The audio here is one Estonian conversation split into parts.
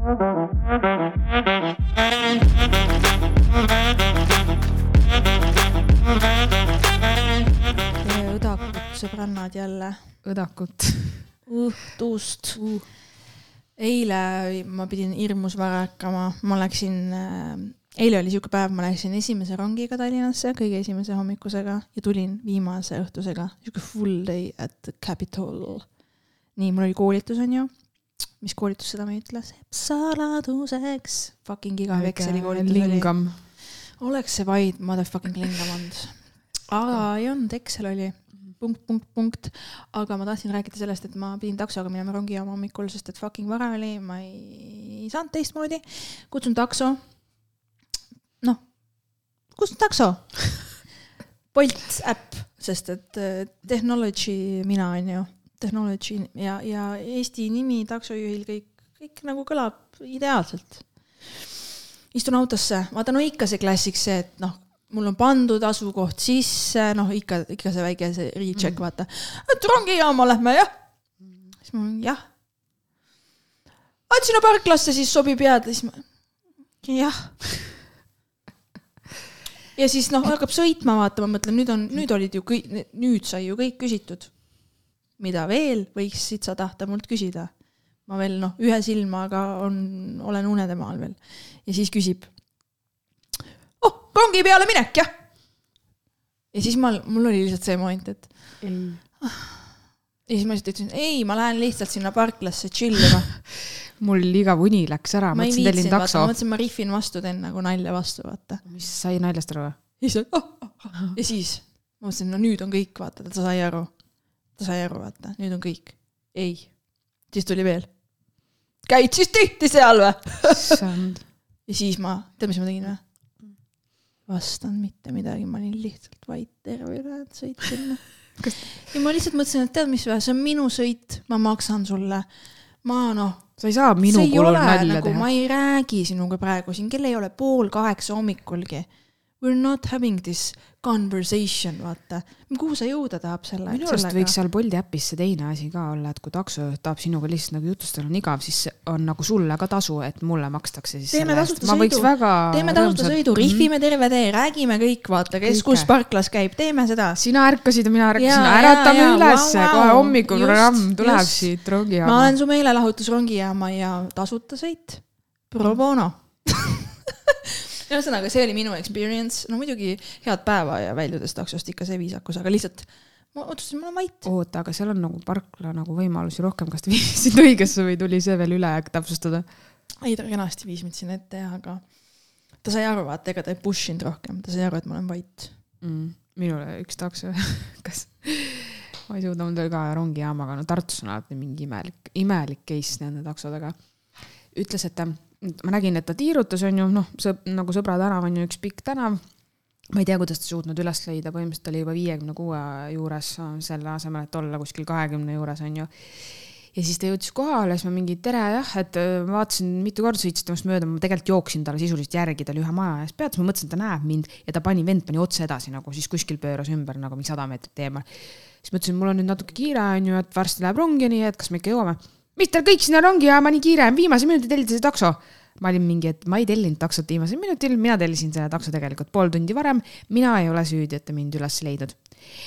tere õdakut, sõbrannad jälle õdakut õhtust uh.. eile ma pidin hirmus vara ärkama, ma läksin äh,, eile oli siuke päev, ma läksin esimese rongiga Tallinnasse, kõige esimese hommikusega ja tulin viimase õhtusega, siuke full day at the Capitol. nii, mul oli koolitus, onju. Mis koolitus seda me ei ütle, saladuseks. Fucking igav Exceli koolitus oli. lingam. oleks see vaid motherfucking lingam olnud. aga ei olnud, Excel oli punkt, punkt, punkt. aga ma tahtsin rääkida sellest, et ma pidin taksoga minema rongijaama hommikul, sest et fucking vara oli, ma ei saanud teistmoodi. kutsun takso. noh, kutsun takso. Bolt äpp, sest et äh, technology mina on ju, technology ja, ja Eesti nimi taksojuhil kõik, kõik nagu kõlab ideaalselt istun autosse, vaata no ikka see klassik see, et noh, mul on pandud asukoht sisse, noh ikka, ikka see väike see recheck mm., vaata. et rongijaama lähme jah. siis ma olen jah. et sinna parklasse siis sobib jääda, siis ma jah. ja siis noh, hakkab sõitma, vaata, ma mõtlen, nüüd on, nüüd olid ju kõik, nüüd sai ju kõik küsitud. Mida veel võiksid sa tahta mult küsida? ma veel noh, ühe silmaga on, olen unedemaal veel ja siis küsib. oh, rongi peale minek jah. ja siis ma, mul oli lihtsalt see moment, et ja siis ma lihtsalt ütlesin, ei, ma lähen lihtsalt sinna parklasse chill ima. mul igav uni läks ära, ma mõtlesin tellin takso ma. mõtlesin, ma rihvin vastu, teen nagu nalja vastu, vaata. mis sai naljast aru või? ja siis oh,, oh, oh. ja siis ma mõtlesin, no nüüd on kõik, vaata, ta sai aru. Ta sai aru, vaata, nüüd on kõik. ei, siis tuli veel. käid siis tihti seal või? ja siis ma, tead, mis ma tegin või? vastan mitte midagi, ma olin lihtsalt vait terve ülejäänud sõit sinna ja ma lihtsalt mõtlesin, et tead, mis või, see on minu sõit, ma maksan sulle. ma noh, sa ei saa minu kulul nalja nagu, teha ma. ei räägi sinuga praegu siin, kell ei ole pool kaheksa hommikulgi. We are not having this conversation, vaata. kuhu sa jõuda tahab selle, minu arust võiks seal Bolti äpis see teine asi ka olla, et kui taksojuht tahab sinuga lihtsalt nagu jutustada, on igav, siis on nagu sulle ka tasu, et mulle makstakse siis Teeme selle eest. tasuta ma võiks sõidu. väga. teeme tasuta sõidu, rihvime terve tee, räägime kõik, vaata, kes Kõike. kus parklas käib, teeme seda. sina ärkasid ja mina ärkasin, äratame jaa, ülesse vau, kohe vau. hommikul Just, programm tuleb just. siit ma rongijaama. olen su meelelahutusrongijaama ja tasuta sõit. Pro bono. ühesõnaga, see oli minu experience, no muidugi head päeva ja väljudes taksost ikka see viisakus, aga lihtsalt ma otsustasin, ma olen vait. oota, aga seal on nagu parkla nagu võimalusi rohkem, kas ta viis sind õigesse või tuli see veel üle täpsustada? ei, ta kenasti viis mind sinna ette aga ta sai aru, vaata, ega ta ei push inud rohkem, ta sai aru, et ma olen vait. mm.. minule üks takso, kas, ma ei suuda, mul tuli ka rongijaamaga, no Tartus on alati mingi imelik, imelik case nende taksodega. ütles, et ta, ma nägin, et ta tiirutas, on ju, noh, nagu Sõbra tänav on ju üks pikk tänav. ma ei tea, kuidas ta suutnud üles leida, põhimõtteliselt oli juba viiekümne kuue juures, selle asemel, et olla kuskil kahekümne juures, on ju ja siis ta jõudis kohale, siis ma mingi tere jah, et ma vaatasin mitu korda sõitsin temast mööda, ma tegelikult jooksin talle sisuliselt järgi, ta oli ühe maja ees peatus, ma mõtlesin, et ta näeb mind ja ta pani, vend pani otse edasi nagu siis kuskil pööras ümber nagu mingi sada meetrit eemal. siis mõtlesin, mul on nüüd natuke kiire on ju, et varsti läheb rong ja nii, et kas me ikka jõuame. Mis teil kõik sinna rongijaama nii kiire on, viimase minuti tellite see takso ma olin mingi, et ma ei tellinud taksot viimasel minutil, mina tellisin selle takso tegelikult pool tundi varem. mina ei ole süüdi, et te mind üles ei leidnud.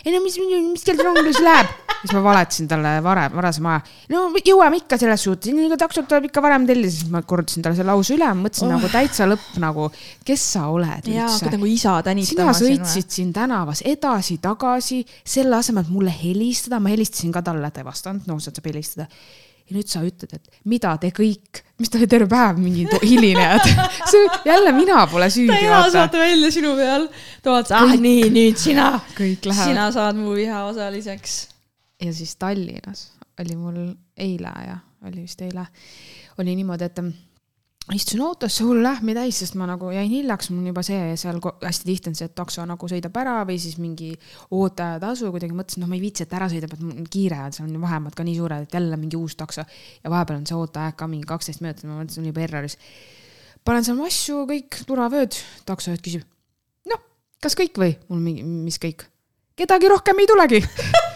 ei no mis, mis teil ronglus läheb? siis ma valetasin talle varem, varasema aja. no jõuame ikka selles suhtes, nii taksot tuleb ikka varem tellida, siis ma kordasin talle selle lause üle, mõtlesin oh. nagu täitsa lõpp nagu, kes sa oled jaa, üldse hakkad nagu isa sina tänitama sõitsid siin tänavas edasi-tagasi, selle asemel, et mulle helistada, ma helistasin ka talle, ta ei vastanud, no sa saab helistada. Ja nüüd sa ütled, et mida te kõik, mis te terve päev mingi hilinejad, see jälle mina pole ta süüdi, ei vaata. vaata välja sinu peal. ta vaatas, ah nii, nüüd sina, sina saad mu viha osaliseks. ja siis Tallinnas oli mul eile ja oli vist eile, oli niimoodi, et istusin autosse hull lähmi täis, sest ma nagu jäin hiljaks, mul on juba see seal hästi tihti on see, et takso nagu sõidab ära või siis mingi ooteajatasu kuidagi mõtlesin, noh, ma ei viitsi, et ära sõidab, et mul on kiire seal on vahemaad ka nii suured, et jälle mingi uus takso ja vahepeal on see ooteaeg ka mingi kaksteist minutit, ma mõtlesin, juba erroris. panen seal massu, kõik turvavööd, taksojuht küsib, noh, kas kõik või? mul mingi, mis kõik? kedagi rohkem ei tulegi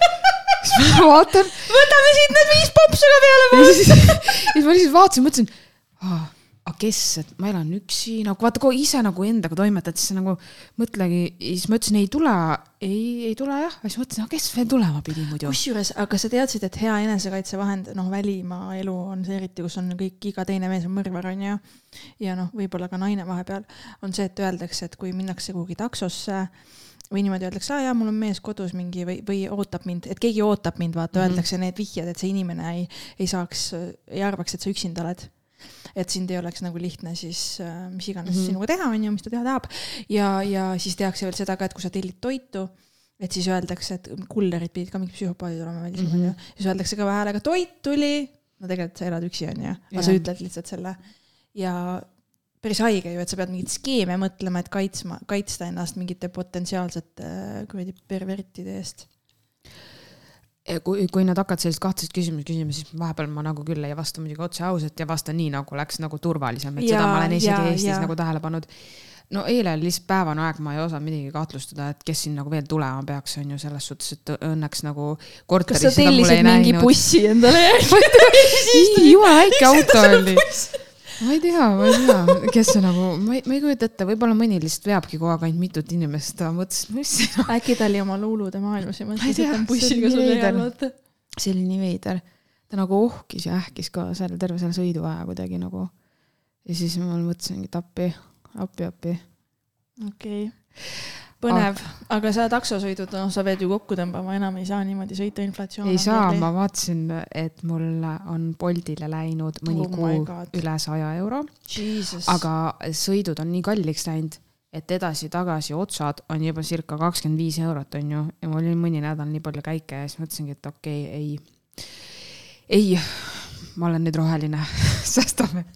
siis ma vaatan võtame siit need viis popsu ka peale ja siis, siis ma lihtsalt vaatasin, mõtlesin, ah, aga kes, et ma elan üksi nagu vaata, kui ise nagu endaga toimetad, siis nagu mõtlegi, siis ma ütlesin ei tule, ei, ei tule jah, siis mõtlesin, aga kes veel tulema pidi muidu. kusjuures, aga sa teadsid, et hea enesekaitsevahend, noh, välimaa elu on see eriti, kus on kõik, iga teine mees on mõrvar, onju. ja noh, võib-olla ka naine vahepeal, on see, et öeldakse, et kui minnakse kuhugi taksosse või niimoodi öeldakse, aa jaa, mul on mees kodus mingi või, või ootab mind, et keegi ootab mind, vaata mm, -hmm. öeldakse need vihjed, et see inimene ei, ei saaks, ei arvaks, et sa üksinda oled et sind ei oleks nagu lihtne siis äh, mis iganes mm. -hmm. sinuga teha on ju, mis ta teha tahab ja, ja siis tehakse veel seda ka, et kui sa tellid toitu, et siis öeldakse, et kullerid pidid ka mingid psühhopaadid olema veel mm. -hmm. siis öeldakse kõva häälega toit tuli. no tegelikult sa elad üksi on ju, aga sa ütled lihtsalt selle ja päris haige ju, et sa pead mingeid skeeme mõtlema, et kaitsma, kaitsta ennast mingite potentsiaalsete äh, kuradi pervertide eest. kui, kui nad hakkavad selliseid kahtlaseid küsimusi küsima, siis vahepeal ma nagu küll ei vasta muidugi otse ausalt ja vastan nii, nagu läks nagu turvalisem, et Jaa, seda ma olen isegi Eestis jaa. nagu tähele pannud. no eile oli lihtsalt päevane aeg, ma ei osanud midagi kahtlustada, et kes siin nagu veel tulema peaks, on ju selles suhtes, et õnneks nagu kas sa tellisid mingi näinud. bussi endale? jumala väike auto oli. Ma ei tea, ma ei tea, kes see nagu, ma ei, ma ei kujuta ette, võib-olla mõni lihtsalt veabki kogu aeg ainult mitut inimest, ta mõtles, et mis see on. äkki ta oli oma luulude maailmas ja mõtles, et on see bussiga sul järel, vaata. see oli nii veider. ta nagu ohkis ja ähkis ka selle terve selle sõiduaja kuidagi nagu. ja siis ma mõtlesingi, et appi, appi, appi. okei okay., põnev, aga sa taksosõidud, noh, sa pead ju kokku tõmbama, enam ei saa niimoodi sõita, inflatsioon. ei saa, ma vaatasin, et mul on Boltile läinud mõni Oh kuu üle saja euro, aga sõidud on nii kalliks läinud, et edasi-tagasi otsad on juba circa kakskümmend viis eurot, on ju, ja mul oli mõni nädal nii palju käike ja siis mõtlesingi, et okei okay,, ei, ei, ma olen nüüd roheline, säästame,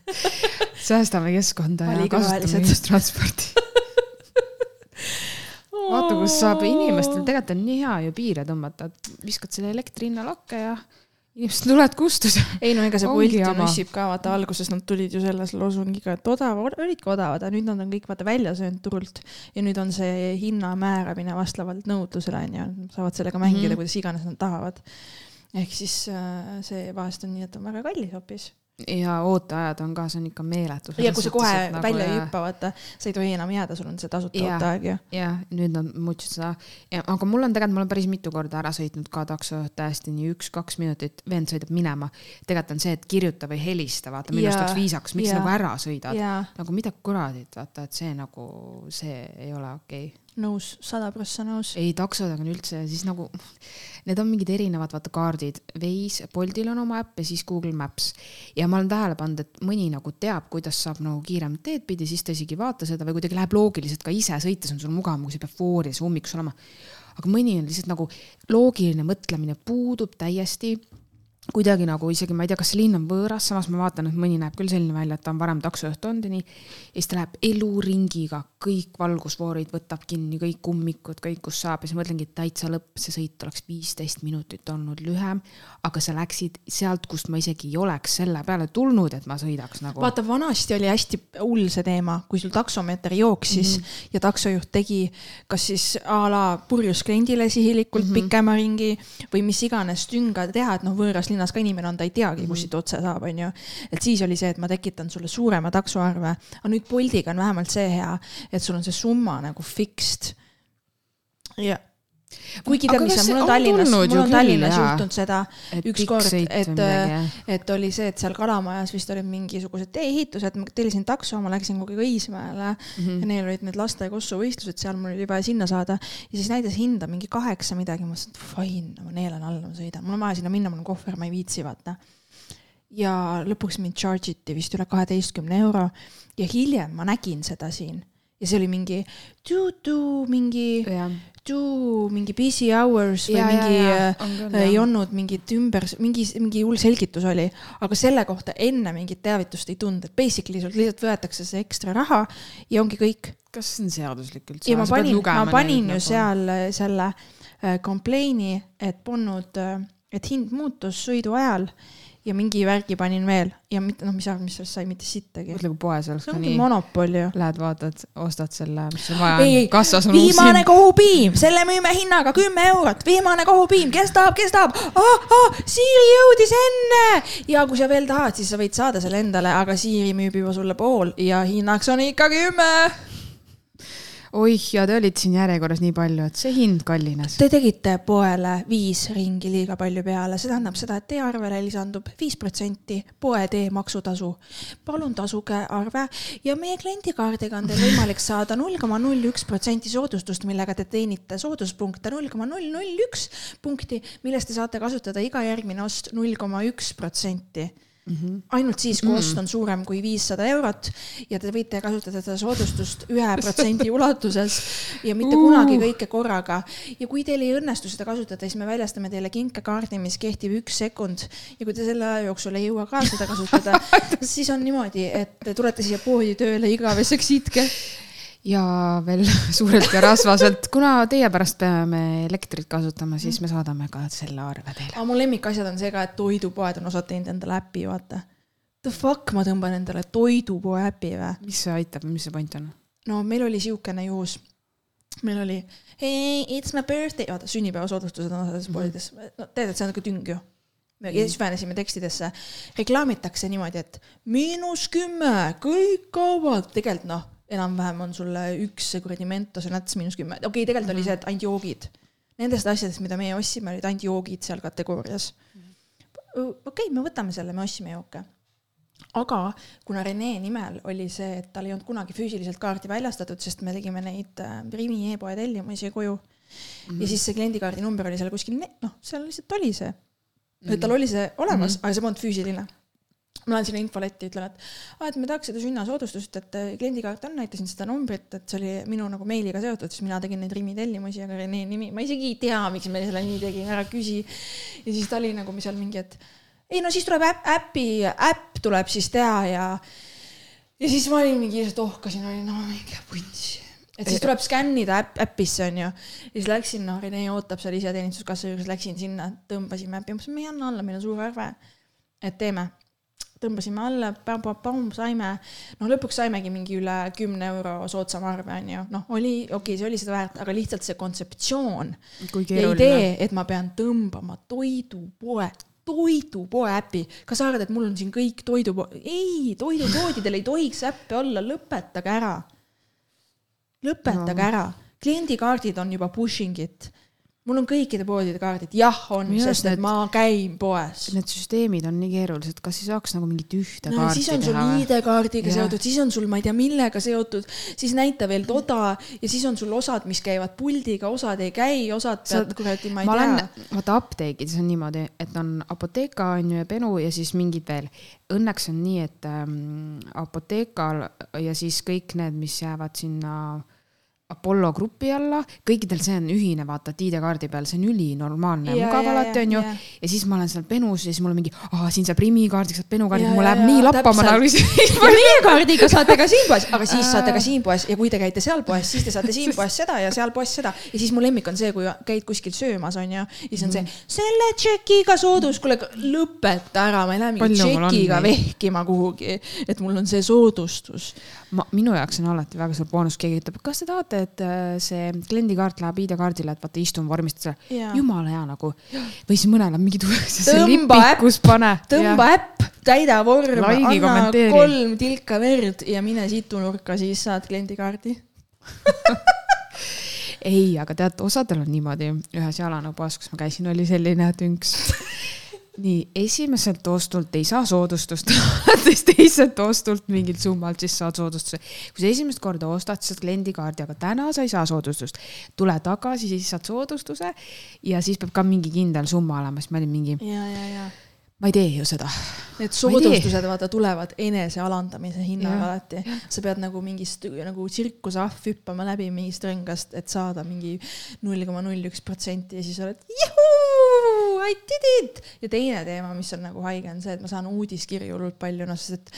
säästame keskkonda ja kasutame ühistransporti. vaata, kus saab inimestel, tegelikult on nii hea ju piire tõmmata, et viskad selle elektri hinna lakke ja inimesed tulevad kustus. ei no ega see Bolt ju nussib ka, vaata alguses nad tulid ju selles loosungiga, et odav, olidki odavad, aga nüüd nad on kõik vaata välja söönud turult ja nüüd on see hinna määramine vastavalt nõudlusele onju, saavad sellega mängida mm. -hmm. kuidas iganes nad tahavad. ehk siis äh, see vahest on nii, et on väga kallis hoopis. Ja ooteajad on ka, see on ikka meeletu. ja kui sa kohe nagu, välja ei hüppa, vaata, sa ei tohi enam jääda, sul on see tasuta ooteaeg ju. jah, nüüd nad muutsid seda, aga mul on tegelikult, ma olen päris mitu korda ära sõitnud ka takso täiesti nii üks-kaks minutit, vend sõidab minema. tegelikult on see, et kirjuta või helista, vaata minu arust oleks viisakas, miks jaa. nagu ära sõidad. nagu mida kuradit, vaata, et see nagu, see ei ole okei okay.. nõus, sada prossa nõus. ei, taksodega on üldse siis nagu, need on mingid erinevad, vaata kaardid, Waze, Boltil on oma äpp ja siis Google Maps. ja ma olen tähele pannud, et mõni nagu teab, kuidas saab nagu kiiremat teed pidi, siis ta isegi ei vaata seda või kuidagi läheb loogiliselt ka ise sõites on sul mugavam, kui sa pead fooris ummikus olema. aga mõni on lihtsalt nagu loogiline mõtlemine puudub täiesti kuidagi nagu isegi ma ei tea, kas see linn on võõras, samas ma vaatan, et mõni näeb küll selline välja, et ta on varem taksojuht olnud ja nii. ja siis ta läheb eluringiga, kõik valgusfoorid võtab kinni, kõik ummikud, kõik, kus saab ja siis mõtlengi, et täitsa lõpp, see sõit oleks viisteist minutit olnud lühem. aga sa läksid sealt, kust ma isegi ei oleks selle peale tulnud, et ma sõidaks nagu. vaata, vanasti oli hästi hull see teema, kui sul taksomeeter jooksis mm -hmm. ja taksojuht tegi kas siis a la purjus kliendile sihilikult mm -hmm. pikema ringi või mis iganes tünga teha, et noh, võõras linnas ka inimene on, ta ei teagi, kust siit otse saab, onju. et siis oli see, et ma tekitan sulle suurema taksoarve, aga nüüd Boltiga on vähemalt see hea, et sul on see summa nagu fixed. ja kuigi tead, mis on, mul on Tallinnas, mul on Tallinnas juhtunud seda ükskord, et et oli see, et seal Kalamajas vist olid mingisugused tee-ehitused, ma tellisin takso, ma läksin kuhugi Õismäele. Mm. -hmm. ja neil olid need laste kossu võistlused, seal mul oli vaja sinna saada. Ja siis näitas hinda mingi kaheksa midagi, ma mõtlesin, et fine, ma neelan alla, ma sõidan, mul on vaja sinna minna, mul on kohver, ma ei viitsi vaata. ja lõpuks mind charge iti vist üle kaheteistkümne euro. Ja hiljem ma nägin seda siin. Ja see oli mingi tuu-tuu, mingi jah, tuu, mingi busy hours või Ja, ja, mingi ja, äh, on küll, ei olnud mingit ümber, mingi, mingi hull selgitus oli, aga selle kohta enne mingit teavitust ei tulnud, et basically sult lihtsalt võetakse see ekstra raha ja ongi kõik. kas see on seaduslik üldse? ja ma panin, ma panin ju seal äh, selle äh, complain'i, et polnud, et hind muutus sõidu ajal ja mingi värgi panin veel ja mitte noh, mis mis sellest sai, mitte sittagi. mõtle, kui poes oleks see ongi monopol ju. Lähed vaatad, ostad selle, mis sul vaja on, kassas on uus viimane kohupiim, selle müüme hinnaga kümme eurot, viimane kohupiim, kes tahab, kes tahab ah,. Ah, Siiri jõudis enne ja kui sa veel tahad, siis sa võid saada selle endale, aga Siiri müüb juba sulle pool ja hinnaks on ikka kümme. oih, ja te olite siin järjekorras nii palju, et see hind kallines. Te tegite poele viis ringi liiga palju peale, see tähendab seda, et teie arvele lisandub viis protsenti poe teemaksutasu. palun tasuge arve ja meie kliendikaardiga on teil võimalik saada null koma null üks protsenti soodustust, millega te teenite sooduspunkte null koma null null üks punkti, millest te saate kasutada iga järgmine ost null koma üks protsenti ainult siis, kui ost on suurem kui viissada eurot ja te võite kasutada seda soodustust ühe protsendi ulatuses ja mitte kunagi kõike korraga. ja kui teil ei õnnestu seda kasutada, siis me väljastame teile kinkekaardi, mis kehtib üks sekund ja kui te selle aja jooksul ei jõua ka seda kasutada, siis on niimoodi, et te tulete siia poodi tööle igaveseks itke. Ja veel suurelt ja rasvaselt, kuna teie pärast peame elektrit kasutama, siis me saadame ka selle arve teile. aga mu lemmikasjad on see ka, et toidupoed on osad teinud endale äpi, vaata. The fuck, ma tõmban endale toidupoe äpi või? mis see aitab, mis see point on? no meil oli siukene juhus, meil oli hey it's my birthday, vaata sünnipäevasoodustused on osades poodides, no tead, et see on nagu tüng ju. me süvenesime tekstidesse, reklaamitakse niimoodi, et miinus kümme, kõik kaubad, tegelikult noh, enam-vähem on sulle üks kuradi Mentos ja Nats miinus kümme, okei okay,, tegelikult oli see, et ainult joogid. Nendest asjadest, mida meie ostsime, olid ainult joogid seal kategoorias. okei okay,, me võtame selle, me ostsime jooke aga kuna Rene nimel oli see, et tal ei olnud kunagi füüsiliselt kaarti väljastatud, sest me tegime neid äh, Rimi e-poe tellimusi koju mm. -hmm. ja siis see kliendikaardi number oli seal kuskil, noh, seal lihtsalt oli see mm. -hmm. tal oli see olemas mm, -hmm. aga see polnud füüsiline. Ma lähen sinna infoletti, ütlen, et aa, et me tahaks seda sünnasoodustust, et äh, kliendikaart on, näitasin seda numbrit, et see oli minu nagu meiliga seotud, siis mina tegin neid Rimi tellimusi, aga Rene nimi, ma isegi ei tea, miks me selle nii tegin, ära küsi. ja siis ta oli nagu seal mingi, et ei no siis tuleb äpp, äpi, äpp tuleb siis teha ja ja siis ma olin mingi lihtsalt ohkasin, olin no mingi vunts. et siis tuleb skännida äpp, äppisse onju. ja siis läksin, noh, Rene ootab seal iseteeninduskassa juures, läksin sinna, tõmbasime äppi, mõtlesin, me ei anna alla, meil on suur arve. et teeme. Tõmbasime alla, saime, no lõpuks saimegi mingi üle kümne euro soodsama arve onju, noh, oli okei okay,, see oli seda väärt, aga lihtsalt see kontseptsioon ja idee, et ma pean tõmbama toidupoe, toidupoe äpi, kas sa arvad, et mul on siin kõik toidupo-, ei, toidupoodidel ei tohiks äppe olla, lõpetage ära. lõpetage no. ära, kliendikaardid on juba pushing it. Mul on kõikide poodide kaardid, jah on, sest et need- ma käin poes. Need süsteemid on nii keerulised, kas ei saaks nagu mingit ühte no kaarti siis on sul teha? ID-kaardiga Jah. seotud, siis on sul, ma ei tea, millega seotud, siis näita veel toda ja siis on sul osad, mis käivad puldiga, osad ei käi, osad Sa- pead kuradi, ma ei ma tea vaata apteekides on niimoodi, et on Apotheka on ju ja Benu ja siis mingid veel. Õnneks on nii, et ähm, Apothekal ja siis kõik need, mis jäävad sinna Apollo grupi alla, kõikidel see on ühine, vaata, ID-kaardi peal, see on ülinormaalne ja mugav alati ja, on ju ja.. siis ma olen seal Benus ja siis mul on mingi, siin saab Rimi kaardiks, saab Benu kaardiks, Ja, mul läheb nii lappama nagu ja meie kaardiga saate ka siin poes, aga siis saate ka siin poes. Ja kui te käite seal poes, siis te saate siin poes seda ja seal poes seda. Ja siis mu lemmik on see, kui käid kuskil söömas onju, ja siis on see selle tšekiga soodus, kuule lõpeta ära, ma ei lähe mingi tšekiga vehkima kuhugi, et mul on see soodustus. ma, minu jaoks on alati väga suur boonus, keegi ütleb, kas te tahate, et äh, see kliendikaart läheb ID-kaardile, et vaata istun, vormistad selle. Jumala hea nagu. või siis mõnel on mingi lipikus pane. tõmba äpp, täida vorm, anna kolm tilka verd ja mine situnurka, siis saad kliendikaardi. ei, aga tead, osadel on niimoodi, ühes jalanõupoes, kus ma käisin, oli selline tünks. nii, esimeselt ostult ei saa soodustust, alates teiselt ostult mingilt summalt siis saad soodustuse. kui sa esimest korda ostad, siis saad kliendikaardi, aga täna sa ei saa soodustust. tule tagasi, siis saad soodustuse ja siis peab ka mingi kindel summa olema, siis ma olin mingi, ja, ja, ja ma ei tee ju seda. Need soodustused, vaata, tulevad enese alandamise hinnaga alati. sa pead nagu mingist nagu tsirkuseahv hüppama läbi mingist rõngast, et saada mingi null koma null üks protsenti ja siis oled juhuu, I did it. ja teine teema, mis on nagu haige, on see, et ma saan uudiskirju hullult palju, noh, sest et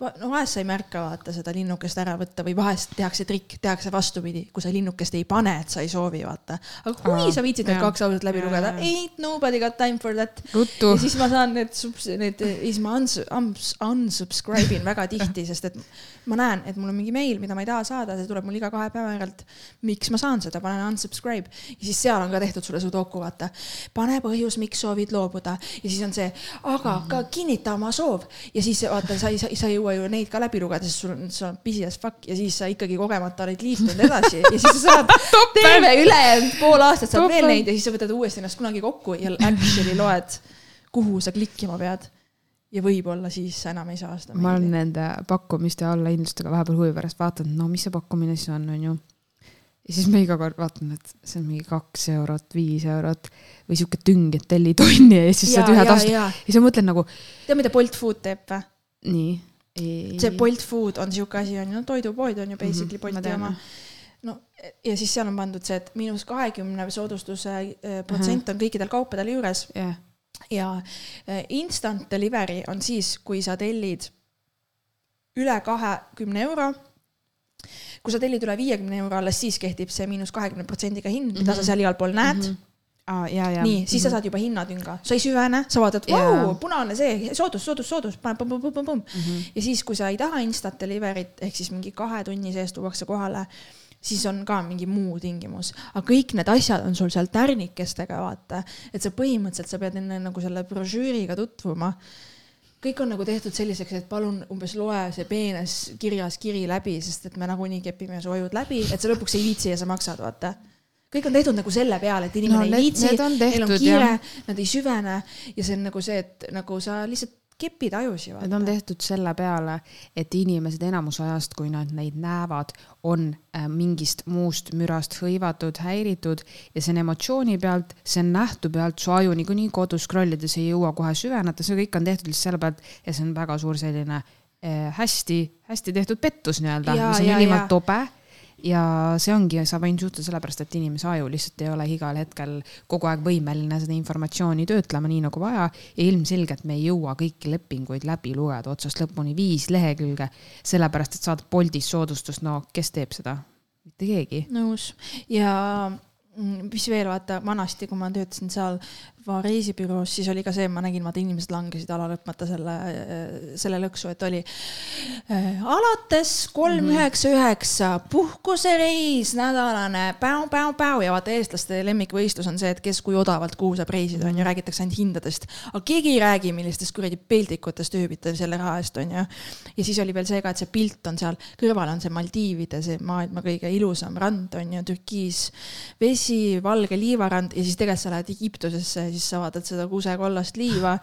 no vahest sa ei märka vaata seda linnukest ära võtta või vahest tehakse trikk, tehakse vastupidi, kui sa linnukest ei pane, et sa ei soovi vaata. aga kui Aa, sa viitsid need kaks lauset läbi ja, lugeda, ain't nobody got time for that. ja siis ma saan need, need, siis ma uns, uns, unsubscribe in väga tihti, sest et ma näen, et mul on mingi meil, mida ma ei taha saada, see tuleb mul iga kahe päeva järelt. miks ma saan seda, panen unsubscribe ja siis seal on ka tehtud sulle sudoku, vaata. pane põhjus, miks soovid loobuda ja siis on see, aga ka kinnita oma soov ja siis vaata, sa ei, sa ei jõua ju neid ka läbi lugeda, sest sul on, sul on busy as fuck ja siis sa ikkagi kogemata oled liitunud edasi ja siis sa saad terve ülejäänud pool aastat saad veel neid ja siis sa võtad uuesti ennast kunagi kokku ja actually loed, kuhu sa klikkima pead ja võib-olla siis sa enam ei saa seda. ma olen nende pakkumiste allahindlustega vahepeal huvi pärast vaadanud, no mis see pakkumine siis on, onju. ja siis ma iga kord vaatan, et see on mingi kaks eurot, viis eurot või sihuke tüng, et telli tonni ja siis saad ühe tastu ja siis ma mõtlen nagu. tead, mida Bolt Food teeb või? nii. See Bolt Food on sihuke asi on ju, no toidupood on ju mhm, basically mm -hmm, Bolti oma no ja siis seal on pandud see, et miinus kahekümne soodustuse äh, protsent on kõikidel kaupadel juures yeah ja äh, instant delivery on siis, kui sa tellid üle kahekümne euro. kui sa tellid üle viiekümne euro, alles siis kehtib see miinus kahekümne protsendiga hind, mida mm -hmm. sa seal igal pool näed mm. -hmm. Ah, ja, ja. nii, siis sa mhm. saad juba hinnatünga, sa ei süvene, sa vaatad, vau, punane see, soodus, soodus, soodus, paned põmm-põmm-põmm-põmm mm. -hmm. ja siis, kui sa ei taha instant delivery't ehk siis mingi kahe tunni sees tuuakse kohale siis on ka mingi muu tingimus, aga kõik need asjad on sul seal tärnikestega, vaata, et sa põhimõtteliselt, sa pead enne nagu selle brošüüriga tutvuma. kõik on nagu tehtud selliseks, et palun umbes loe see peenes kirjas kiri läbi, sest et me nagunii kepime su ajud läbi, et sa lõpuks ei viitsi ja sa maksad, vaata kõik on tehtud nagu selle peale, et inimene no, ei viitsi, neil on kiire, nad ei süvene ja see on nagu see, et nagu sa lihtsalt kepid ajusi. Need on tehtud selle peale, et inimesed enamus ajast, kui nad neid näevad, on äh, mingist muust mürast hõivatud, häiritud ja see on emotsiooni pealt, see on nähtu pealt, su aju niikuinii kodus scroll ides ei jõua kohe süveneda, see kõik on tehtud lihtsalt selle pealt ja see on väga suur selline hästi-hästi äh, tehtud pettus nii-öelda, mis on ülimalt tobe ja see ongi, saab ainult juhtuda sellepärast, et inimese aju lihtsalt ei ole igal hetkel kogu aeg võimeline seda informatsiooni töötlema nii nagu vaja. ja ilmselgelt me ei jõua kõiki lepinguid läbi lugeda otsast lõpuni, viis lehekülge, sellepärast et saad Boltis soodustust, no kes teeb seda? mitte keegi. nõus ja mm, mis veel, vaata vanasti, kui ma töötasin seal reisibüroos, siis oli ka see, ma nägin, vaata inimesed langesid ala lõpmata selle, selle lõksu, et oli äh, alates kolm mhm. üheksa üheksa puhkusereis, nädalane päu-päu-päu ja vaata, eestlaste lemmikvõistlus on see, et kes kui odavalt kuhu saab reisida, on ju, räägitakse ainult hindadest. aga keegi ei räägi, millistest kuradi peldikutest ööbite selle raha eest, on ju. ja siis oli veel see ka, et see pilt on seal, kõrval on see Maldiivide, see maailma kõige ilusam rand on ju, türkiis vesi, valge liivarand ja siis tegelikult sa lähed Egiptusesse siis sa vaatad seda kuusekollast liiva.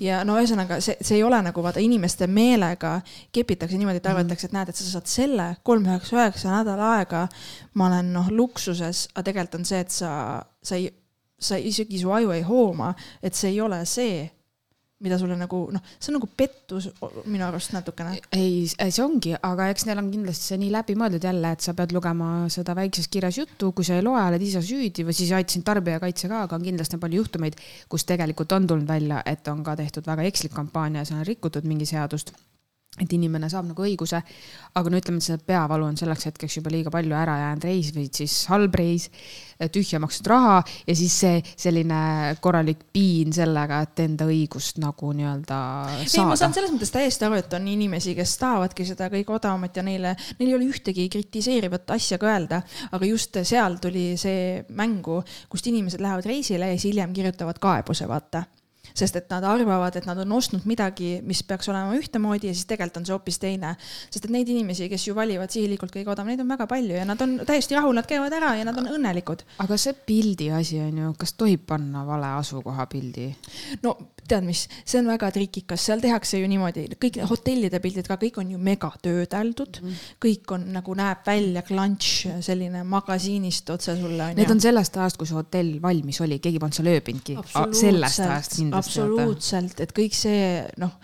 ja no ühesõnaga see, see ei ole nagu vaata inimeste meelega kepitakse niimoodi, et arvatakse, et näed, et sa saad selle kolm üheksa üheksa nädal aega. ma olen noh luksuses, aga tegelikult on see, et sa, sa ei, sa isegi su aju ei hooma, et see ei ole see mida sulle nagu noh, see on nagu pettus minu arust natukene. ei, see ongi, aga eks neil on kindlasti see nii läbimõeldud jälle, et sa pead lugema seda väikses kirjas juttu, kui sa ei loe, oled ise süüdi või siis aitasin tarbijakaitse ka, aga on kindlasti palju juhtumeid, kus tegelikult on tulnud välja, et on ka tehtud väga ekslik kampaania, seal on rikutud mingi seadust et inimene saab nagu õiguse, aga no ütleme, et see peavalu on selleks hetkeks juba liiga palju ära jäänud reis või siis halb reis, tühja makstud raha ja siis see selline korralik piin sellega, et enda õigust nagu nii-öelda saada. ei, ma saan selles mõttes täiesti aru, et on inimesi, kes tahavadki seda kõige odavamat ja neile, neil ei ole ühtegi kritiseerivat asja ka öelda, aga just seal tuli see mängu, kust inimesed lähevad reisile ja siis hiljem kirjutavad kaebuse, vaata sest et nad arvavad, et nad on ostnud midagi, mis peaks olema ühtemoodi ja siis tegelikult on see hoopis teine. sest et neid inimesi, kes ju valivad sihilikult kõige odavam, neid on väga palju ja nad on täiesti rahul, nad käivad ära ja nad on õnnelikud. aga see pildi asi on ju, kas tohib panna vale asukoha pildi? no tead mis, see on väga trikikas, seal tehakse ju niimoodi, kõik hotellide pildid ka, kõik on ju mega töödeldud mm, -hmm. kõik on nagu näeb välja klantš, selline magasiinist otse sulle. Need on sellest ajast, kui see hotell valmis oli, keegi polnud seal ööbinudki. kindlasti. absoluutselt, et kõik see noh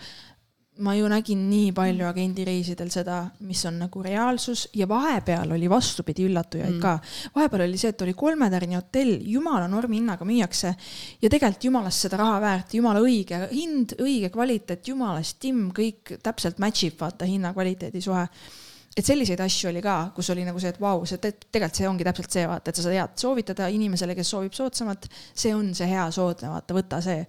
ma ju nägin nii palju agendireisidel seda, mis on nagu reaalsus ja vahepeal oli vastupidi üllatujaid mm. ka. vahepeal oli see, et oli kolmetärni hotell, jumala normihinnaga müüakse ja tegelikult jumalast seda raha väärt, jumala õige hind, õige kvaliteet, jumalast timm, kõik täpselt match ib, vaata hinna-kvaliteedi suhe et selliseid asju oli ka, kus oli nagu see, et vau wow,, see tegelikult see ongi täpselt see, vaata, et sa saad head soovitada inimesele, kes soovib soodsamat, see on see hea soodne, vaata, võta see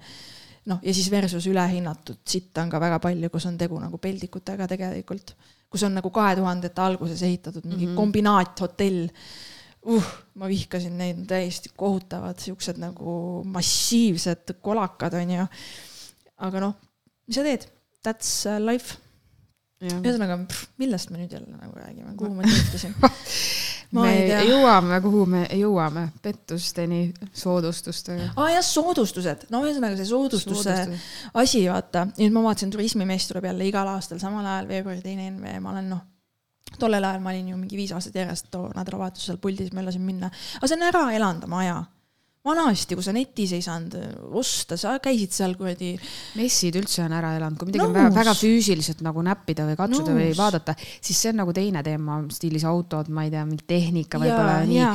noh, ja siis versus ülehinnatud sitta on ka väga palju, kus on tegu nagu peldikutega tegelikult, kus on nagu kahe tuhandete alguses ehitatud mingi mm -hmm. kombinaathotell uh,. ma vihkasin neid, täiesti kohutavad, siuksed nagu massiivsed kolakad onju. aga noh, mis sa teed, that's uh, life. ühesõnaga, millest me nüüd jälle nagu räägime, kuhu ma jõudsin me jõuame, kuhu me jõuame, pettusteni, soodustustega. aa ah, jah, soodustused, no ühesõnaga see soodustuse Soodustus. asi, vaata, nüüd ma vaatasin, turismimees tuleb jälle igal aastal samal ajal, veebruari teine NV, ma olen noh, tollel ajal ma olin ju mingi viis aastat järjest too nädalavahetusel puldis, ma lasin minna, aga see on ära elanud oma aja vanasti, kui sa netis ei saanud osta, sa käisid seal kuradi. messid üldse on ära elanud, kui midagi on väga, väga füüsiliselt nagu näppida või katsuda Nõus. või vaadata, siis see on nagu teine teema, stiilis autod, ma ei tea, mingi tehnika võib-olla nii ja.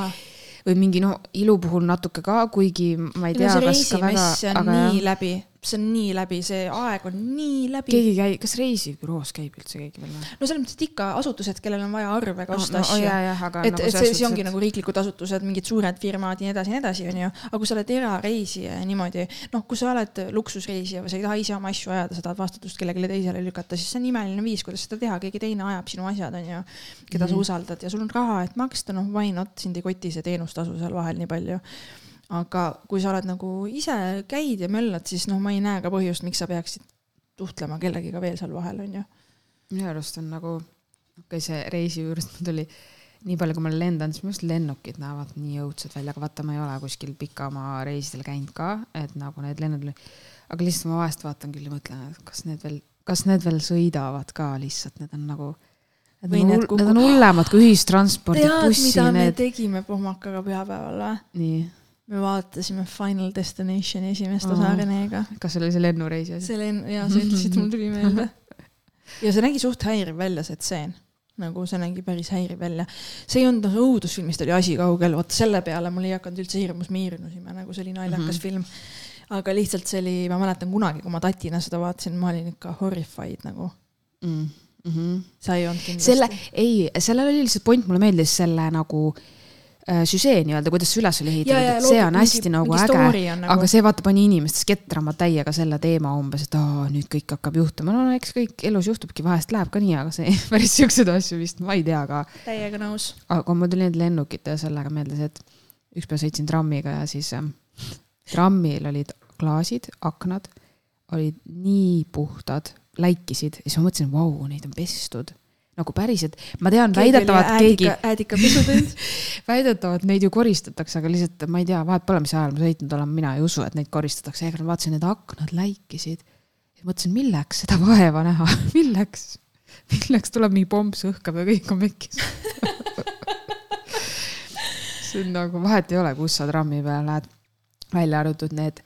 või mingi noh, ilu puhul natuke ka, kuigi ma ei tea, kas ka väga. aga nii läbi see on nii läbi, see aeg on nii läbi. keegi käib, kas reisibüroos käib üldse keegi veel või? no selles mõttes, et ikka asutused, kellel on vaja arvega osta no, no, asju. et nagu, et see, see ongi nagu riiklikud asutused, mingid suured firmad ja nii edasi ja nii edasi, onju. aga kui sa oled erareisija ja niimoodi, noh, kui sa oled luksusreisija või sa ei taha ise oma asju ajada, sa tahad vastutust kellelegi teisele lükata, siis see on imeline viis, kuidas seda teha, keegi teine ajab sinu asjad, onju, keda mm -hmm. sa mhm. usaldad ja sul on raha, et maksta, noh, why not, sind ei koti see teenustasu seal vahel nii palju aga kui sa oled nagu ise käid ja möllad, siis noh, ma ei näe ka põhjust, miks sa peaksid suhtlema kellegiga veel seal vahel, onju. minu arust on nagu, okei okay,, see reisi juurest mul tuli nii palju, kui ma lendan, siis minu arust lennukid näevad nii õudsed välja, aga vaata, ma ei ole kuskil pikamaa reisidel käinud ka, et nagu need lennud, aga lihtsalt ma vahest vaatan küll ja mõtlen, et kas need veel, kas need veel sõidavad ka lihtsalt, need on nagu Need on, hull, need on hullemad kui ühistranspordid, bussi. mida need... me tegime pohmakaga pühapäeval või? nii me vaatasime Final Destinationi esimest osa oh. Renega. kas see oli see lennureis? see lenn, jaa, sa ütlesid, mul tuli meelde. ja see nägi suht häiriv välja, see tseen. nagu see nägi päris häiriv välja. see ei olnud noh, õudusfilmist oli asi kaugel, vot selle peale mul ei hakanud üldse hirmus miirnusima, nagu see oli naljakas mm -hmm. film. aga lihtsalt see oli, ma mäletan kunagi, kui ma tatina seda vaatasin, ma olin ikka horrified nagu mm. -hmm. sa ei olnud kindlasti? selle, ei, sellel oli lihtsalt point, mulle meeldis selle nagu Äh, süžee nii-öelda, kuidas see üles oli ehitatud, see on hästi mingi, nagu äge, nagu... aga see vaata pani inimestes ketrama täiega selle teema umbes, et aa, nüüd kõik hakkab juhtuma, no eks kõik elus juhtubki, vahest läheb ka nii, aga see päris siukseid asju vist, ma ei tea ka. täiega nõus. aga mul tuli need lennukite sellega meelde see, et ükspäev sõitsin trammiga ja siis äh, trammil olid klaasid, aknad olid nii puhtad, läikisid ja siis ma mõtlesin, vau, neid on pestud nagu päriselt, ma tean, väidetavalt keegi. äädika pesutund väidetavalt neid ju koristatakse, aga lihtsalt ma ei tea, vahet pole, mis ajal ma sõitnud olen, mina ei usu, et neid koristatakse, ega ma vaatasin, need aknad läikisid. mõtlesin, milleks seda vaeva näha? Milleks, milleks tuleb mingi pomps õhkab ja kõik on pekkis see on nagu, vahet ei ole, kus sa trammi peal lähed, välja arvatud need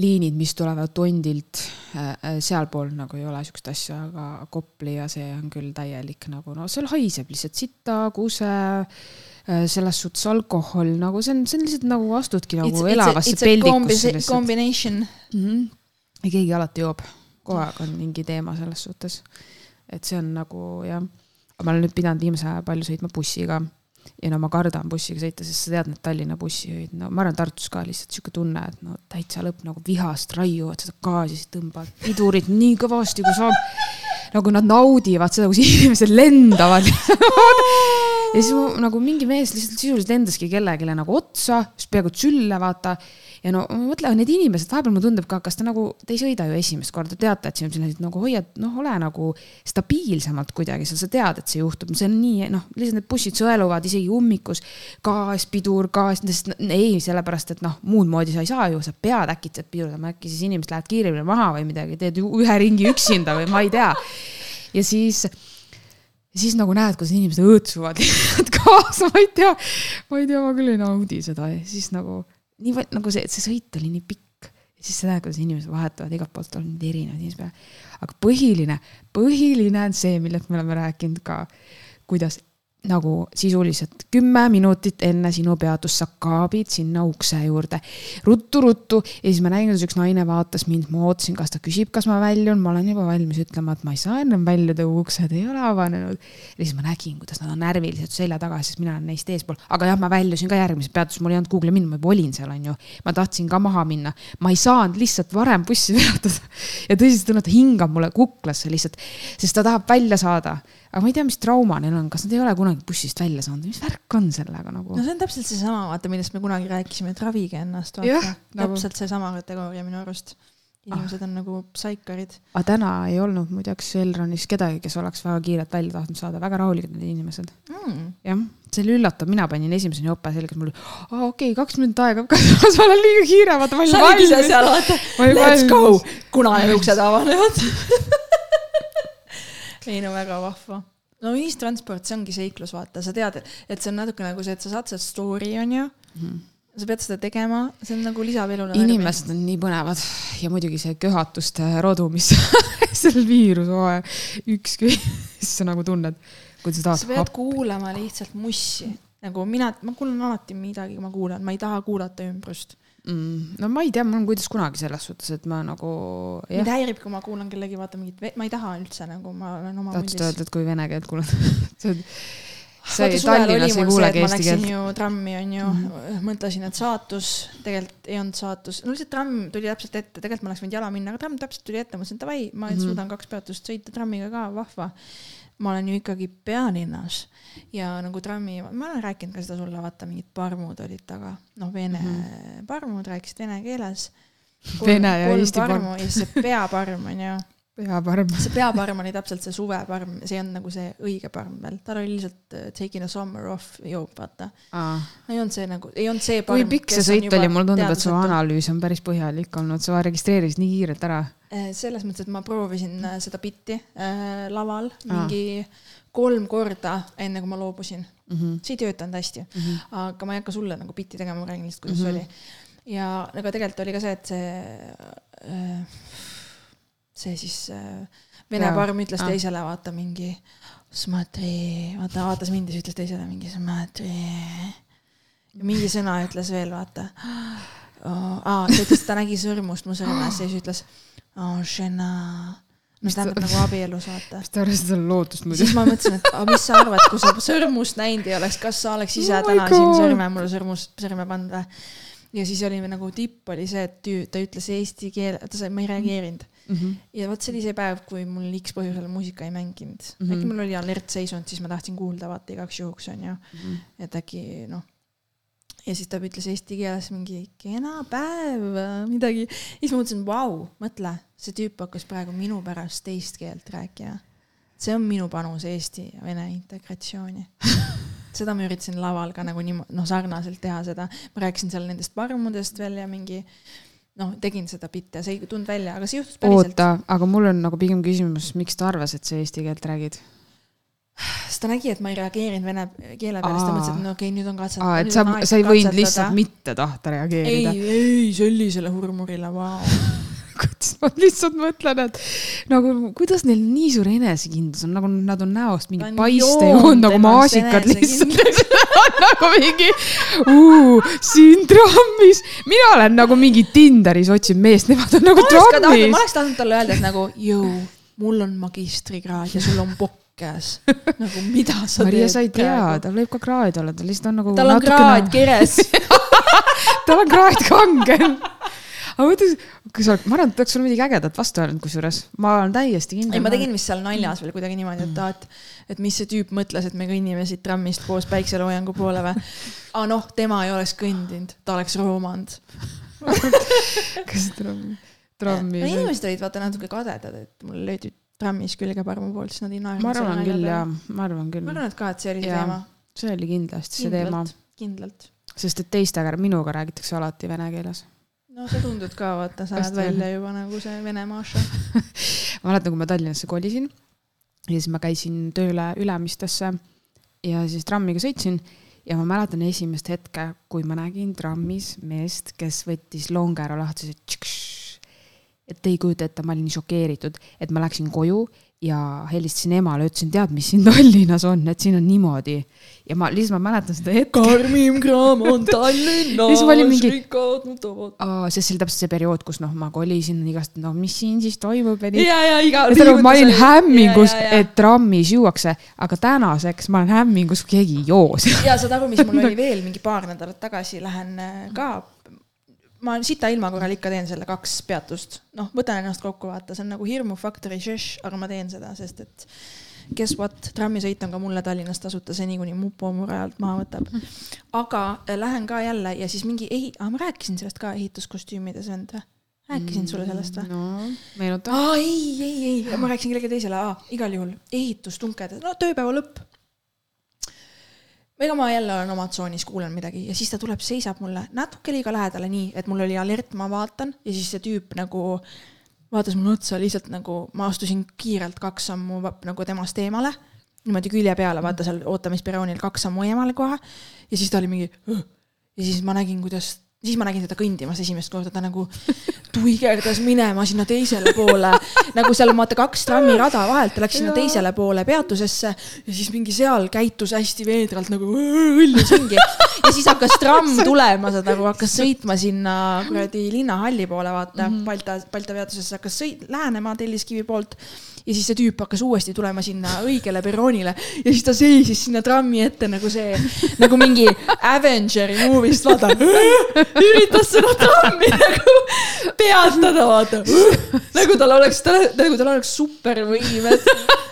liinid, mis tulevad Tondilt, äh, äh, sealpool nagu ei ole siukest asja, aga Kopli ja see on küll täielik nagu no seal haiseb lihtsalt sita, kuse, äh, selles suhtes alkohol nagu see on, see on lihtsalt nagu astudki nagu it's, elavasse it's peldikusse lihtsalt. Combination mm. -hmm. ja keegi alati joob, kogu aeg on mingi teema selles suhtes. et see on nagu jah, ma olen nüüd pidanud viimase aja palju sõitma bussiga ja no ma kardan bussiga sõita, sest sa tead, need Tallinna bussijuhid, no ma arvan, Tartus ka lihtsalt sihuke tunne, et no täitsa lõpp nagu vihast raiuvad seda gaasi, siis tõmbavad. Pidurit nii kõvasti, kui saab. nagu nad naudivad seda, kus inimesed lendavad. Ja siis nagu mingi mees lihtsalt sisuliselt lendaski kellelegi nagu otsa, just peaaegu sülle, vaata ja no ma mõtlen, need inimesed, vahepeal mulle tundub ka, kas te nagu, te ei sõida ju esimest korda, teate, et siin on sellised nagu hoiad, noh, ole nagu stabiilsemalt kuidagi seal, sa tead, et see juhtub, see on nii, noh, lihtsalt need bussid sõeluvad isegi ummikus. gaas, pidur, gaas, sest ei, sellepärast et noh, muud moodi sa ei saa ju, sa pead äkitselt pidurdama, äkki siis inimesed lähevad kiiremini maha või midagi, teed ühe ringi üksinda või ma ei tea. ja siis ja siis nagu näed, kuidas inimesed õõtsuvad lihtsalt kaasa, ma ei tea, ma ei tea, ma küll ei naudi seda ja siis nagu nii nagu see, see sõit oli nii pikk ja siis näed, kuidas inimesed vahetavad igalt poolt on neid erinevaid inimesi peale. aga põhiline, põhiline on see, millest me oleme rääkinud ka, kuidas nagu sisuliselt kümme minutit enne sinu peatust sa kaabid sinna ukse juurde. Ruttu-ruttu ja siis ma nägin, kuidas üks naine vaatas mind, ma ootasin, kas ta küsib, kas ma väljun, ma olen juba valmis ütlema, et ma ei saa ennem väljuda, uksed ei ole avanenud. ja siis ma nägin, kuidas nad on närvilised selja taga, sest mina olen neist eespool, aga jah, ma väljusin ka järgmises peatuses, mul ei olnud kuhugi minna, ma olin seal, onju. ma tahtsin ka maha minna, ma ei saanud lihtsalt varem bussi peatada. Ja tõsiselt et hingab mulle kuklasse lihtsalt, sest ta tahab välja saada aga ma ei tea, mis trauma neil on, kas nad ei ole kunagi bussist välja saanud, mis värk on sellega nagu? no see on täpselt seesama, vaata, millest me kunagi rääkisime, et ravige ennast, vaata. Nagu... täpselt seesama kategooria minu arust. inimesed ah. on nagu saikarid. aga täna ei olnud muideks Elronis kedagi, kes oleks väga kiirelt välja tahtnud saada, väga rahulikud need inimesed mm.. jah, see oli üllatav, mina panin esimeseni jope selga, mul oli, aa okei okay,, kaks minutit aega, kas ma olen liiga kiire, vaata ma olin valmis. sa olid ise seal, vaata, let's go, kuna uksed avanevad ei no väga vahva. no ühistransport, see ongi seiklus, vaata, sa tead, et see on natuke nagu see, et sa saad seda story, onju mm. -hmm sa pead seda tegema, see on nagu lisab elule. inimesed on nii põnevad ja muidugi see köhatuste rodu, mis sellel viirushooajal ükski, sa nagu tunned, kuidas sa tahad. sa pead kuulama lihtsalt mussi, nagu mina, ma kuulan alati midagi, ma kuulan, ma ei taha kuulata ümbrust mm,? no ma ei tea, mul on kuidas kunagi selles suhtes, et ma nagu. mind häirib, kui ma kuulan kellegi vaata mingit, ma ei taha üldse nagu, ma olen oma. tahtsid öelda, et kui vene keelt kuulad see on see Tallinnas ei kuulegi eesti keelt. ju trammi onju mm, -hmm. mõtlesin, et saatus, tegelikult ei olnud saatus, no lihtsalt tramm tuli täpselt ette, tegelikult ma oleks võinud jala minna, aga tramm täpselt tuli ette, mõtlesin davai, ma mm -hmm. suudan kaks peatust sõita trammiga ka, vahva ma olen ju ikkagi pealinnas ja nagu trammi, ma olen rääkinud ka seda sulle, vaata mingid parmud olid taga, noh, vene mm -hmm. parmud rääkisid vene keeles. Vene ja Eesti parm. ja siis see peaparm on ju. peaparm. see peaparm oli täpselt see suveparm, see olnud nagu see õige parm veel, tal oli lihtsalt uh, taking a summer off joop, vaata. ei olnud see nagu, ei olnud see parm. kui pikk see sõit oli, mulle tundub, et su analüüs on päris põhjalik olnud, sa registreerisid nii kiirelt ära Äh, selles mõttes, et ma proovisin äh, seda bitti äh, laval mingi ah. kolm korda, enne kui ma loobusin mm. -hmm. see ei töötanud hästi mm, -hmm. aga ma ei hakka sulle nagu bitti tegema, ma räägin lihtsalt, kuidas mm -hmm. oli. ja aga tegelikult oli ka see, et see, see siis vene parm ütles ah. teisele, vaata mingi smatri, vaata vaatas mind ja siis ütles teisele mingi smatri. ja mingi sõna ütles veel, vaata oh,. aa, ta ütles, et ta nägi sõrmust mu sõrmes ja siis ütles oh, žena mis tähendab nagu abielus, vaata. mis te arvasite selle lootust muidu? siis ma mõtlesin, et aga mis sa arvad, kui sa sõrmust näinud ei oleks, kas sa oleks ise oh täna siin sõrme mulle sõrmust, sõrme pannud või? ja siis oli nagu tipp oli see, et tüü, ta ütles eesti keele, ta sai, ma ei reageerinud mm. -hmm. ja vot see oli see päev, kui mul X põhjusel muusika ei mänginud mm. -hmm. äkki mul oli alertseisund, siis ma tahtsin kuulda vaata igaks juhuks onju mm. -hmm. et äkki noh ja siis ta ütles eesti keeles mingi kena päev, midagi. ja siis ma mõtlesin, vau, mõtle, see tüüp hakkas praegu minu pärast teist keelt rääkima. see on minu panus Eesti ja Vene integratsiooni seda ma üritasin laval ka nagu niimoodi, noh, sarnaselt teha seda. ma rääkisin seal nendest parmudest veel ja mingi noh, tegin seda bitte, see ei tulnud välja, aga see juhtus päriselt. oota, aga mul on nagu pigem küsimus, miks ta arvas, et sa eesti keelt räägid? sest ta nägi, et ma ei reageerinud vene keele peale, siis ta mõtles, et no okei okay,, nüüd on katsetada. et sa, sa ei võinud lihtsalt mitte tahta reageerida. ei, ei sellisele hurmurile, vau kuidas ma lihtsalt mõtlen, et nagu kuidas neil nii suur enesekindlus on, nagu nad on näost mingi paiste joonud nagu maasikad lihtsalt nagu mingi siin trammis, mina olen nagu mingi Tinderis otsinud meest, nemad on nagu trammis. ma oleks tahtnud talle öelda, et nagu jõu, mul on magistrikraad ja sul on pokk käes. nagu mida sa Maria, teed? sa ei tea, tal võib ka kraad olla, ta lihtsalt on nagu. tal on kraad nagu... keres tal on kraad kangel aga mõtle, kui sa, ma arvan, et oleks sulle midagi ägedat vastu öelnud, kusjuures ma olen täiesti kindel. ei, ma tegin vist seal naljas veel kuidagi niimoodi, et aa, et, et mis see tüüp mõtles, et me kõnnime siit trammist koos päikseloojangu poole või. aa noh, tema ei oleks kõndinud, ta oleks roomanud kas tramm, trammi? inimesed olid vaata natuke kadedad, et mul löödi trammis külgeparmu poolt, siis nad ei naernud. ma arvan küll jaa, ma arvan küll. ma arvan, et ka, et see oli see teema. see oli kindlasti see teema. kindlalt. sest et teistega, minuga räägitakse alati vene keeles. No sa tundud ka, vaata, sa näed välja juba nagu see vene Maša ma mäletan, kui ma Tallinnasse kolisin ja siis ma käisin tööle Ülemistesse ja siis trammiga sõitsin ja ma mäletan esimest hetke, kui ma nägin trammis meest, kes võttis longe ära lahti, et te ei kujuta ette, ma olin šokeeritud, et ma läksin koju ja helistasin emale, ütlesin, tead, mis siin Tallinnas on, et siin on niimoodi. ja ma lihtsalt, ma mäletan seda hetke. karmim kraam on Tallinnas, mingi... rikkad nutavad. sest see oli täpselt see periood, kus noh, ma kolisin igast, no mis siin siis toimub ja nii. ja, ja iga. ma olin hämmingus, et trammis juuakse, aga tänaseks ma olen hämmingus, keegi joos. ja saad aru, mis mul oli veel mingi paar nädalat tagasi, lähen äh, ka ma sita ilma korral ikka teen selle kaks peatust, noh, võtan ennast kokku, vaata, see on nagu hirmufaktori žeš, aga ma teen seda, sest et guess what, trammisõit on ka mulle Tallinnas tasuta seni, kuni mupo mu rajalt maha võtab. aga äh, lähen ka jälle ja siis mingi ehi-, ah, ma rääkisin sellest ka ehituskostüümides vend või? rääkisin sulle sellest või? no, meenuta. aa, ei, ei, ei, ma rääkisin kellelegi teisele, igal juhul ehitustunked, no tööpäeva lõpp ega ma jälle olen oma tsoonis, kuulen midagi ja siis ta tuleb, seisab mulle natuke liiga lähedale, nii et mul oli alert, ma vaatan ja siis see tüüp nagu vaatas mulle otsa lihtsalt nagu, ma astusin kiirelt kaks sammu nagu temast eemale, niimoodi külje peale, vaata seal ootamisperroonil kaks sammu eemale kohe. ja siis ta oli mingi ja siis ma nägin, kuidas siis ma nägin teda kõndimas esimest korda, ta nagu tuigerdas minema sinna teisele poole, nagu seal vaata kaks trammirada vahelt, ta läks sinna teisele poole peatusesse ja siis mingi seal käitus hästi veidralt nagu õllis ringi. ja siis hakkas tramm tulema, saad nagu hakkas sõitma sinna kuradi linnahalli poole, vaata mm -hmm. Balta, Balta peatusesse hakkas sõit-, lähenema Telliskivi poolt ja siis see tüüp hakkas uuesti tulema sinna õigele perroonile ja siis ta seisis sinna trammi ette nagu see, nagu mingi Avengeri movie'st, vaata. üritas seda trammi nagu peatada, vaata. nagu tal oleks, nagu tal oleks supervõimed.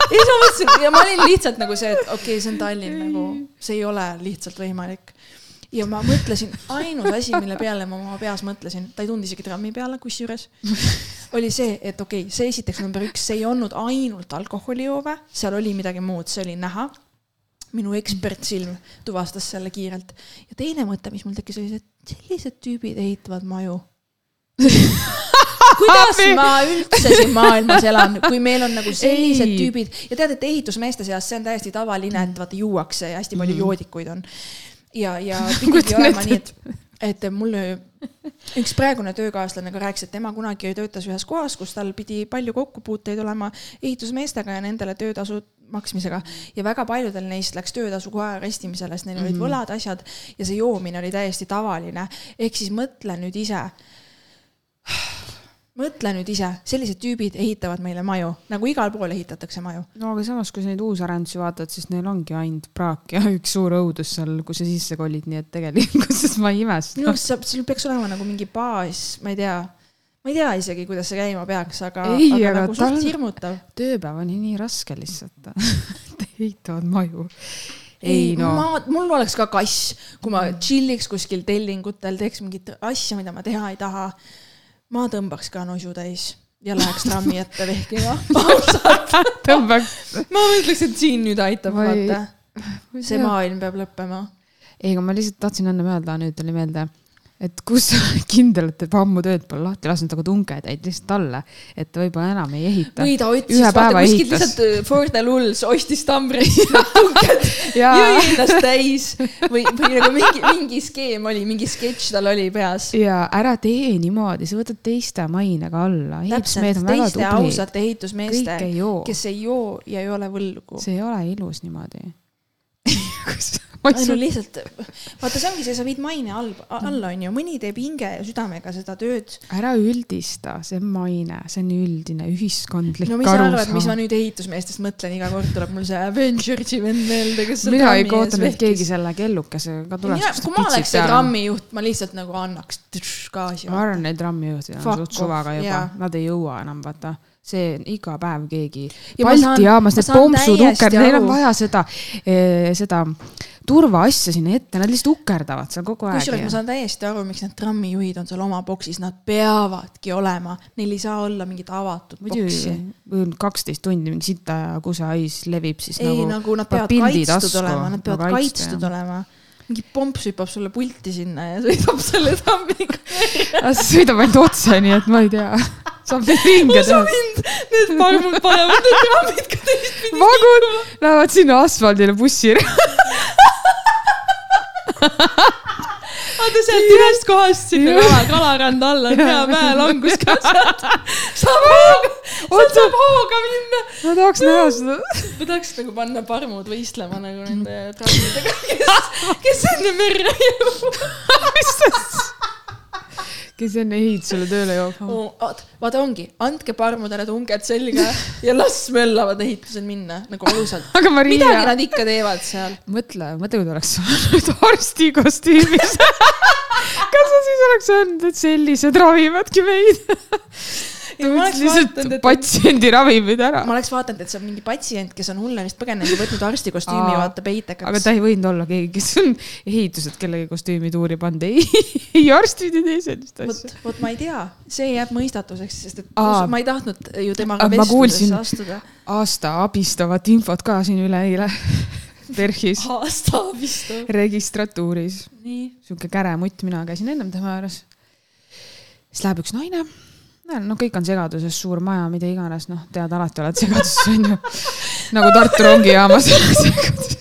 ja siis ma mõtlesin ja ma olin lihtsalt nagu see, et okei okay,, see on Tallinn nagu, see ei ole lihtsalt võimalik ja ma mõtlesin, ainus asi, mille peale ma oma peas mõtlesin, ta ei tulnud isegi trammi peale, kusjuures, oli see, et okei okay,, see esiteks number üks, see ei olnud ainult alkoholijoove, seal oli midagi muud, see oli näha. minu ekspertsilm tuvastas selle kiirelt. ja teine mõte, mis mul tekkis, oli see, et sellised tüübid ehitavad maju kuidas ma üldse siin maailmas elan, kui meil on nagu sellised ei. tüübid ja tead, et ehitusmeeste seas see on täiesti tavaline, et vaata juuakse ja hästi palju mm. joodikuid on ja, ja pidigi olema nii, et, et mul üks praegune töökaaslane ka rääkis, et tema kunagi töötas ühes kohas, kus tal pidi palju kokkupuuteid olema ehitusmeestega ja nendele töötasu maksmisega ja väga paljudel neist läks töötasu kohe arestimisele, sest neil olid mm -hmm. võlad, asjad ja see joomine oli täiesti tavaline. ehk siis mõtle nüüd ise mõtle nüüd ise, sellised tüübid ehitavad meile maju, nagu igal pool ehitatakse maju. no aga samas, kui sa neid uusarendusi vaatad, siis neil ongi ainult praak ja üks suur õudus seal, kui sa sisse kolid, nii et tegelikkuses ma ei imesta. minu arust saab, sul peaks olema nagu mingi baas, ma ei tea, ma ei tea isegi, kuidas see käima peaks, aga, aga, aga nagu suht hirmutav. tööpäev on nii raske lihtsalt ehitavad maju ei no. ma, mul oleks ka kass, kui ma chill'iks kuskil tellingutel, teeks mingit asja, mida ma teha ei taha ma tõmbaks ka nosu täis ja läheks trammi ette vehkima. ausalt. tõmbaks. ma mõtleks, et siin nüüd aitab vaata. see maailm peab lõppema. ei, aga ma lihtsalt tahtsin enne öelda, nüüd tuli meelde et kus sa kindel, et juba ammu tööd pole lahti lasknud, aga tunged jäid lihtsalt alla, et võib-olla enam ei ehita. või ta otsis, vaata kuskilt lihtsalt äh, for the lulls ostis tambrist tunged jõi ennast täis või, või nagu mingi, mingi skeem oli, mingi sketš tal oli peas. ja ära tee niimoodi, sa võtad teiste mainega alla. täpselt, teiste ausate ehitusmeeste, kes ei joo ja ei ole võlgu. see ei ole ilus niimoodi ei no lihtsalt, vaata, see ongi see, sa viid maine all, alla, onju, mõni teeb hinge ja südamega seda tööd. ära üldista, see on maine, see on üldine ühiskondlik no mis sa arvad, mis ma nüüd ehitusmeestest mõtlen, iga kord tuleb mul see Avengersi vend meelde, kes mina ei oota, et keegi selle kellukesega ka tuleks. kui ma oleks see trammijuht, ma lihtsalt nagu annaks gaasi. ma arvan, neid trammijuhte on suht suvaga juba, nad ei jõua enam, vaata. See iga päev keegi. Balti jaamas need pompsud, ukerd, neil on vaja seda, eh, seda turvaasja sinna ette, nad lihtsalt ukerdavad seal kogu aeg. kusjuures ma saan täiesti aru, miks need trammijuhid on seal oma boksis, nad peavadki olema, neil ei saa olla mingit avatud boksi. kaksteist tundi mingi sita ja kusehais levib, siis ei, nagu, nagu nad peavad kaitstud asku, olema, nad peavad nagu kaitstud jah. olema mingi pomps hüppab sulle pulti sinna ja sõidab selle trammiga. see sõidab ainult otse, nii et ma ei tea. saab neid ringe teha. Need parmud panevad need trammid ka teistpidi. vagud lähevad sinna asfaldile bussile vaata sealt ühest kohast sinna kala, kalaranda alla. On hea mäelangus ka sealt. saab hooga, sealt saab hooga minna. ma tahaks näha seda. ma tahaks nagu panna parmud võistlema nagu nende trammidega, kes, kes enne merre jõuavad kes enne ehitusele tööle joob oh,. vaata ongi, andke parmudele tunged selga ja las möllavad ehitusel minna nagu ausalt. aga Maria. midagi nad ikka teevad seal. mõtle, mõtle, kui ta oleks saanud arsti kostüümis kas sa siis oleks öelnud, et sellised ravivadki meid lihtsalt patsiendi ravimid ära. ma oleks vaadanud, et see on mingi patsient, kes on hullemist põgenenud ja võtnud arsti kostüümi ja vaata peitekaks. aga ta ei võinud olla keegi, kes on ehitused kellegi kostüümi tuuri pannud, ei, ei arstid ei tee sellist asja. vot ma ei tea, see jääb mõistatuseks, sest et Aa, ma ei tahtnud ju temaga vestlusesse astuda. aasta abistavat infot ka siin üleeile PERHis. aasta abistav. registratuuris. sihuke käre mutt, mina käisin ennem tema juures. siis läheb üks naine no kõik on segaduses, suur maja, mida iganes, noh, tead, alati oled segaduses, onju. nagu Tartu rongijaamas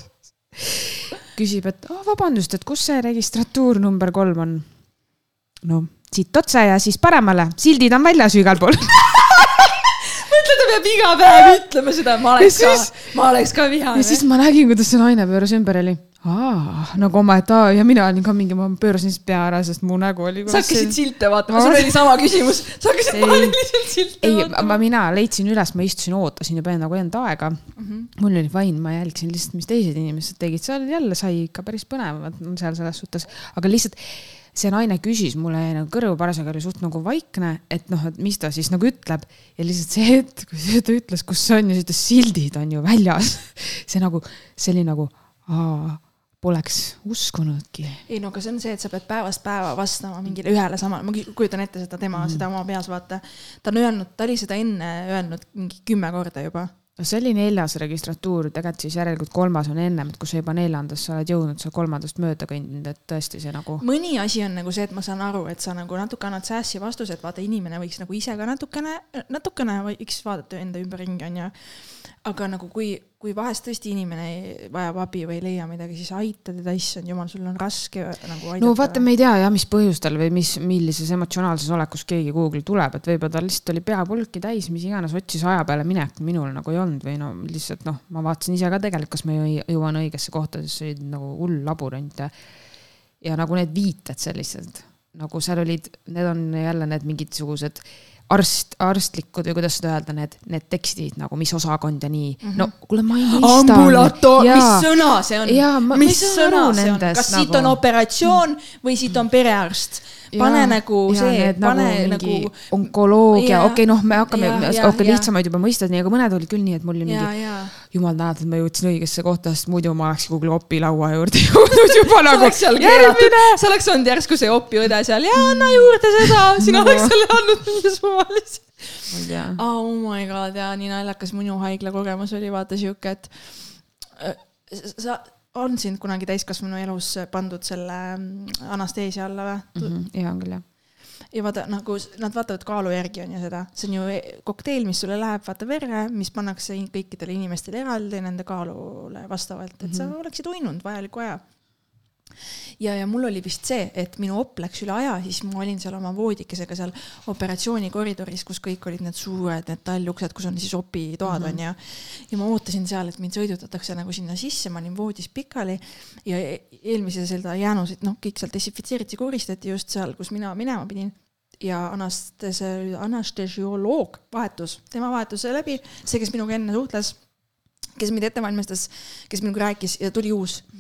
küsib, et oh, vabandust, et kus see registratuur number kolm on? no siit otse ja siis paremale, sildid on väljas ju igal pool mõtle, ta peab iga päev ütlema seda, ma oleks ka, ma oleks ka vihane. ja siis ma nägin, kuidas see naine pööras ümber ja oli aa, nagu omaette aa ja mina olin ka mingi, ma pöörasin siis pea ära, sest mu nägu oli. sa hakkasid silte vaatama, sul oli sama küsimus, sa hakkasid paaniliselt silte ei, vaatama. ei, mina leidsin üles, ma istusin, ootasin juba nagu enda aega mm. -hmm. mul oli fine, ma jälgisin lihtsalt, mis teised inimesed tegid, seal jälle sai ikka päris põnev seal selles suhtes, aga lihtsalt see naine küsis mulle nagu kõrvu parasjagu oli suht nagu vaikne, et noh, et mis ta siis nagu ütleb ja lihtsalt see hetk, kui ta ütles, kus see on ja siis ütles, sildid on ju väljas see nagu, see oli nagu aa poleks uskunudki. ei no aga see on see, et sa pead päevast päeva vastama mingile ühele samale, ma kujutan ette seda tema mm., seda oma peas, vaata. ta on öelnud, ta oli seda enne öelnud mingi kümme korda juba. no see oli neljas registratuur, tegelikult siis järelikult kolmas on ennem, et kui sa juba neljandasse oled jõudnud, sa kolmandast mööda kõndinud, et tõesti see nagu. mõni asi on nagu see, et ma saan aru, et sa nagu natuke annad säässi vastuse, et vaata, inimene võiks nagu ise ka natukene, natukene võiks vaadata enda ümberringi, onju aga nagu kui, kui vahest tõesti inimene vajab abi või ei leia midagi, siis aita teda, issand jumal, sul on raske nagu aidata. no vaata, me ei tea jah, mis põhjustel või mis, millises emotsionaalses olekus keegi kuhugi tuleb, et võib-olla tal lihtsalt oli pea pulki täis, mis iganes, otsis aja peale minekut, minul nagu ei olnud või no lihtsalt noh, ma vaatasin ise ka tegelikult, kas ma jõuan õigesse kohta, sest see oli nagu hull labürint ja, ja nagu need viited sellised, nagu seal olid, need on jälle need mingisugused arst, arstlikud või kuidas seda öelda, need, need tekstid nagu, mis osakond ja nii mm. -hmm. no kuule, ma ei mõista. ambulatoor, mis sõna see on? mis sõna see on, kas nagu... siit on operatsioon või siit on perearst? Pane ja, nagu ja, see, pane nagu, nagu. onkoloogia, okei okay,, noh, me hakkame, okei lihtsamaid juba mõistad, nii, aga mõned olid küll nii, et mul oli mingi, jumal tänatud, ma jõudsin õigesse kohta, sest muidu ma oleks kuhugi opi laua juurde jõudnud juba nagu järgmine. sa oleks olnud järsku see opi õde seal ja anna juurde seda, sina no. oleks selle andnud mingi suvalise oh my god, jaa, nii naljakas minu haigla kogemus oli vaata sihuke, et äh, sa on sind kunagi täiskasvanu elus pandud selle mm, anesteesia alla või mm? -hmm, ja on küll, jah ja vaata nagu nad vaatavad kaalu järgi on ju seda, see on ju e-, kokteil, mis sulle läheb, vaata verre, mis pannakse kõikidele inimestele eraldi nende kaalule vastavalt, et mm -hmm. sa mhm. oleksid uinunud vajaliku aja ja, ja mul oli vist see, et minu op läks üle aja, siis ma olin seal oma voodikesega seal operatsioonikoridoris, kus kõik olid need suured need talluksed, kus on siis opitoad mm -hmm. onju. ja ma ootasin seal, et mind sõidutatakse nagu sinna sisse, ma olin voodis pikali ja eelmise seda jäänusid, noh, kõik seal desinfitseeriti, koristati just seal, kus mina minema pidin ja anastesi-, anestesioloog vahetus, tema vahetus läbi, see, kes minuga enne suhtles, kes mind ette valmistas, kes minuga rääkis ja tuli uus mm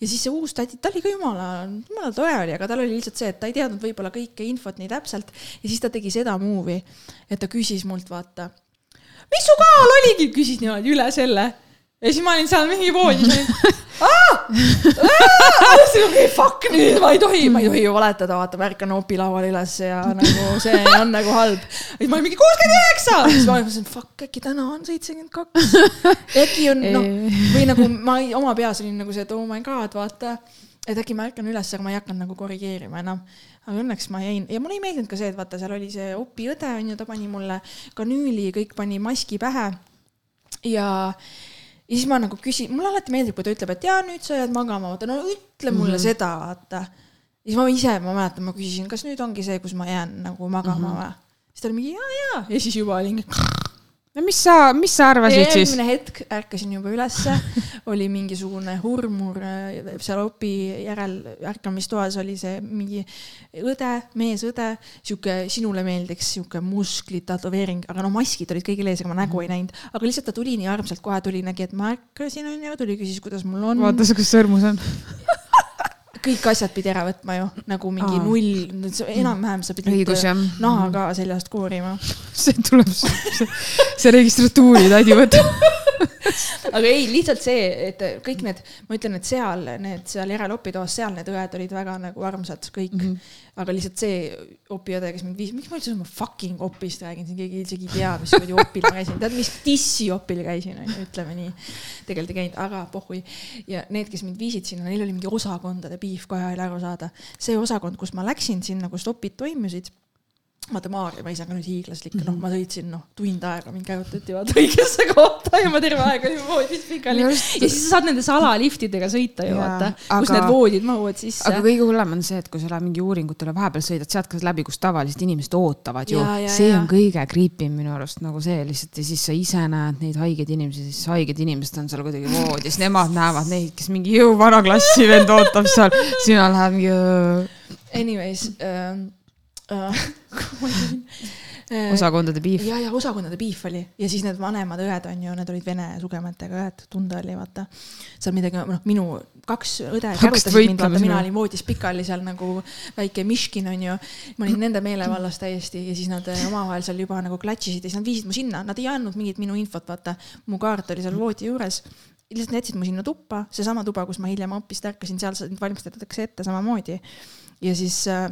ja siis see uus tädi, ta oli ka jumala, jumala tore oli, aga tal oli lihtsalt see, et ta ei teadnud võib-olla kõike infot nii täpselt. Ja siis ta tegi seda move'i, et ta küsis mult, vaata, mis su kaal oligi, küsis niimoodi üle selle ja siis ma olin seal mingi voodis, okei, fuck nüüd, ma ei tohi, ma ei tohi ju valetada, vaata, ma ärkan opilaual üles ja nagu see on nagu halb. siis ma olin mingi kuuskümmend üheksa, siis ma mõtlesin, fuck, äkki täna on seitsekümmend kaks. äkki on noh, või nagu ma oma peas olin nagu see, et oh my god, vaata, et äkki ma ärkan üles, aga ma ei hakanud nagu korrigeerima enam. Aga õnneks ma jäin ja mulle ei meeldinud ka see, et vaata, seal oli see opiõde onju, ta pani mulle kanüüli, kõik pani maski pähe. Ja ja siis ma nagu küsin, mulle alati meeldib, kui ta ütleb, et jaa, nüüd sa jääd magama, vaata no ütle mulle mm -hmm. seda, vaata. siis ma ise, ma mäletan, ma küsisin, kas nüüd ongi see, kus ma jään nagu magama või mm -hmm. siis ta oli mingi jaa, jaa ja siis juba olin no mis sa, mis sa arvasid siis? järgmine hetk ärkasin juba ülesse, oli mingisugune hurmur äh, seal opi järel ärkamistoas oli see mingi õde, meesõde, sihuke, sinule meeldiks sihuke musklid, tätoveering, aga no maskid olid kõigil ees, ega ma nägu ei näinud, aga lihtsalt ta tuli nii armsalt, kohe tuli, nägi, et ma ärkasin, onju, tuli, küsis, kuidas mul on. vaata, kus sõrmus on. kõik asjad pidi ära võtma ju, nagu mingi Aa. null, enam-vähem sa pidid õigus naha ka seljast koorima. see tuleb, see, see registratuuri tädi võtab. aga ei, lihtsalt see, et kõik need, ma ütlen, et seal need seal järel opitoas, seal need õed olid väga nagu armsad kõik mm. -hmm. aga lihtsalt see opiõde, kes mind viis, miks ma üldse oma fucking opist räägin, siin keegi isegi ei tea, mis kuradi opil ma käisin, tead, mis dissi opil käisin, ütleme nii. tegelikult ei käinud, aga pohhui. ja need, kes mind viisid sinna, neil oli mingi osakondade piif kohe oli aru saada. see osakond, kus ma läksin sinna, kus opid toimusid vaata Maarja, ma ei saa ka nüüd hiiglaslik, noh, ma sõitsin noh, tund aega mind käivutati vaata õigesse kohta ja ma terve aeg olin voodis pikali. ja siis sa saad nende salaliftidega sõita ju vaata, kus need voodid mahuvad sisse. aga kõige hullem on see, et kui sa lähed mingi uuringutele vahepeal sõidad sealt ka läbi, kus tavalised inimesed ootavad ju see jaa. on kõige creepim minu arust nagu see lihtsalt ja siis sa ise näed neid haigeid inimesi, siis haiged inimesed on seal kuidagi voodis, nemad näevad neid, kes mingi jõu vana klassi vend ootab seal, sina lähed mingi Anyways äh,, osakondade piif. ja, ja osakondade piif oli ja siis need vanemad õed on ju, need olid vene sugemetega õed, tunda oli vaata. seal midagi, noh, minu kaks õde kärutasid mind, vaata, mina olin voodis pikali seal nagu väike Miškin on ju. ma olin nende meelevallas täiesti ja siis nad eh, omavahel seal juba nagu klatšisid ja siis nad viisid mu sinna, nad ei andnud mingit minu infot, vaata. mu kaart oli seal voodi juures lihtsalt jätsid mu sinna tuppa, seesama tuba, kus ma hiljem hoopis ärkasin, seal valmistatakse ette samamoodi. ja siis äh,,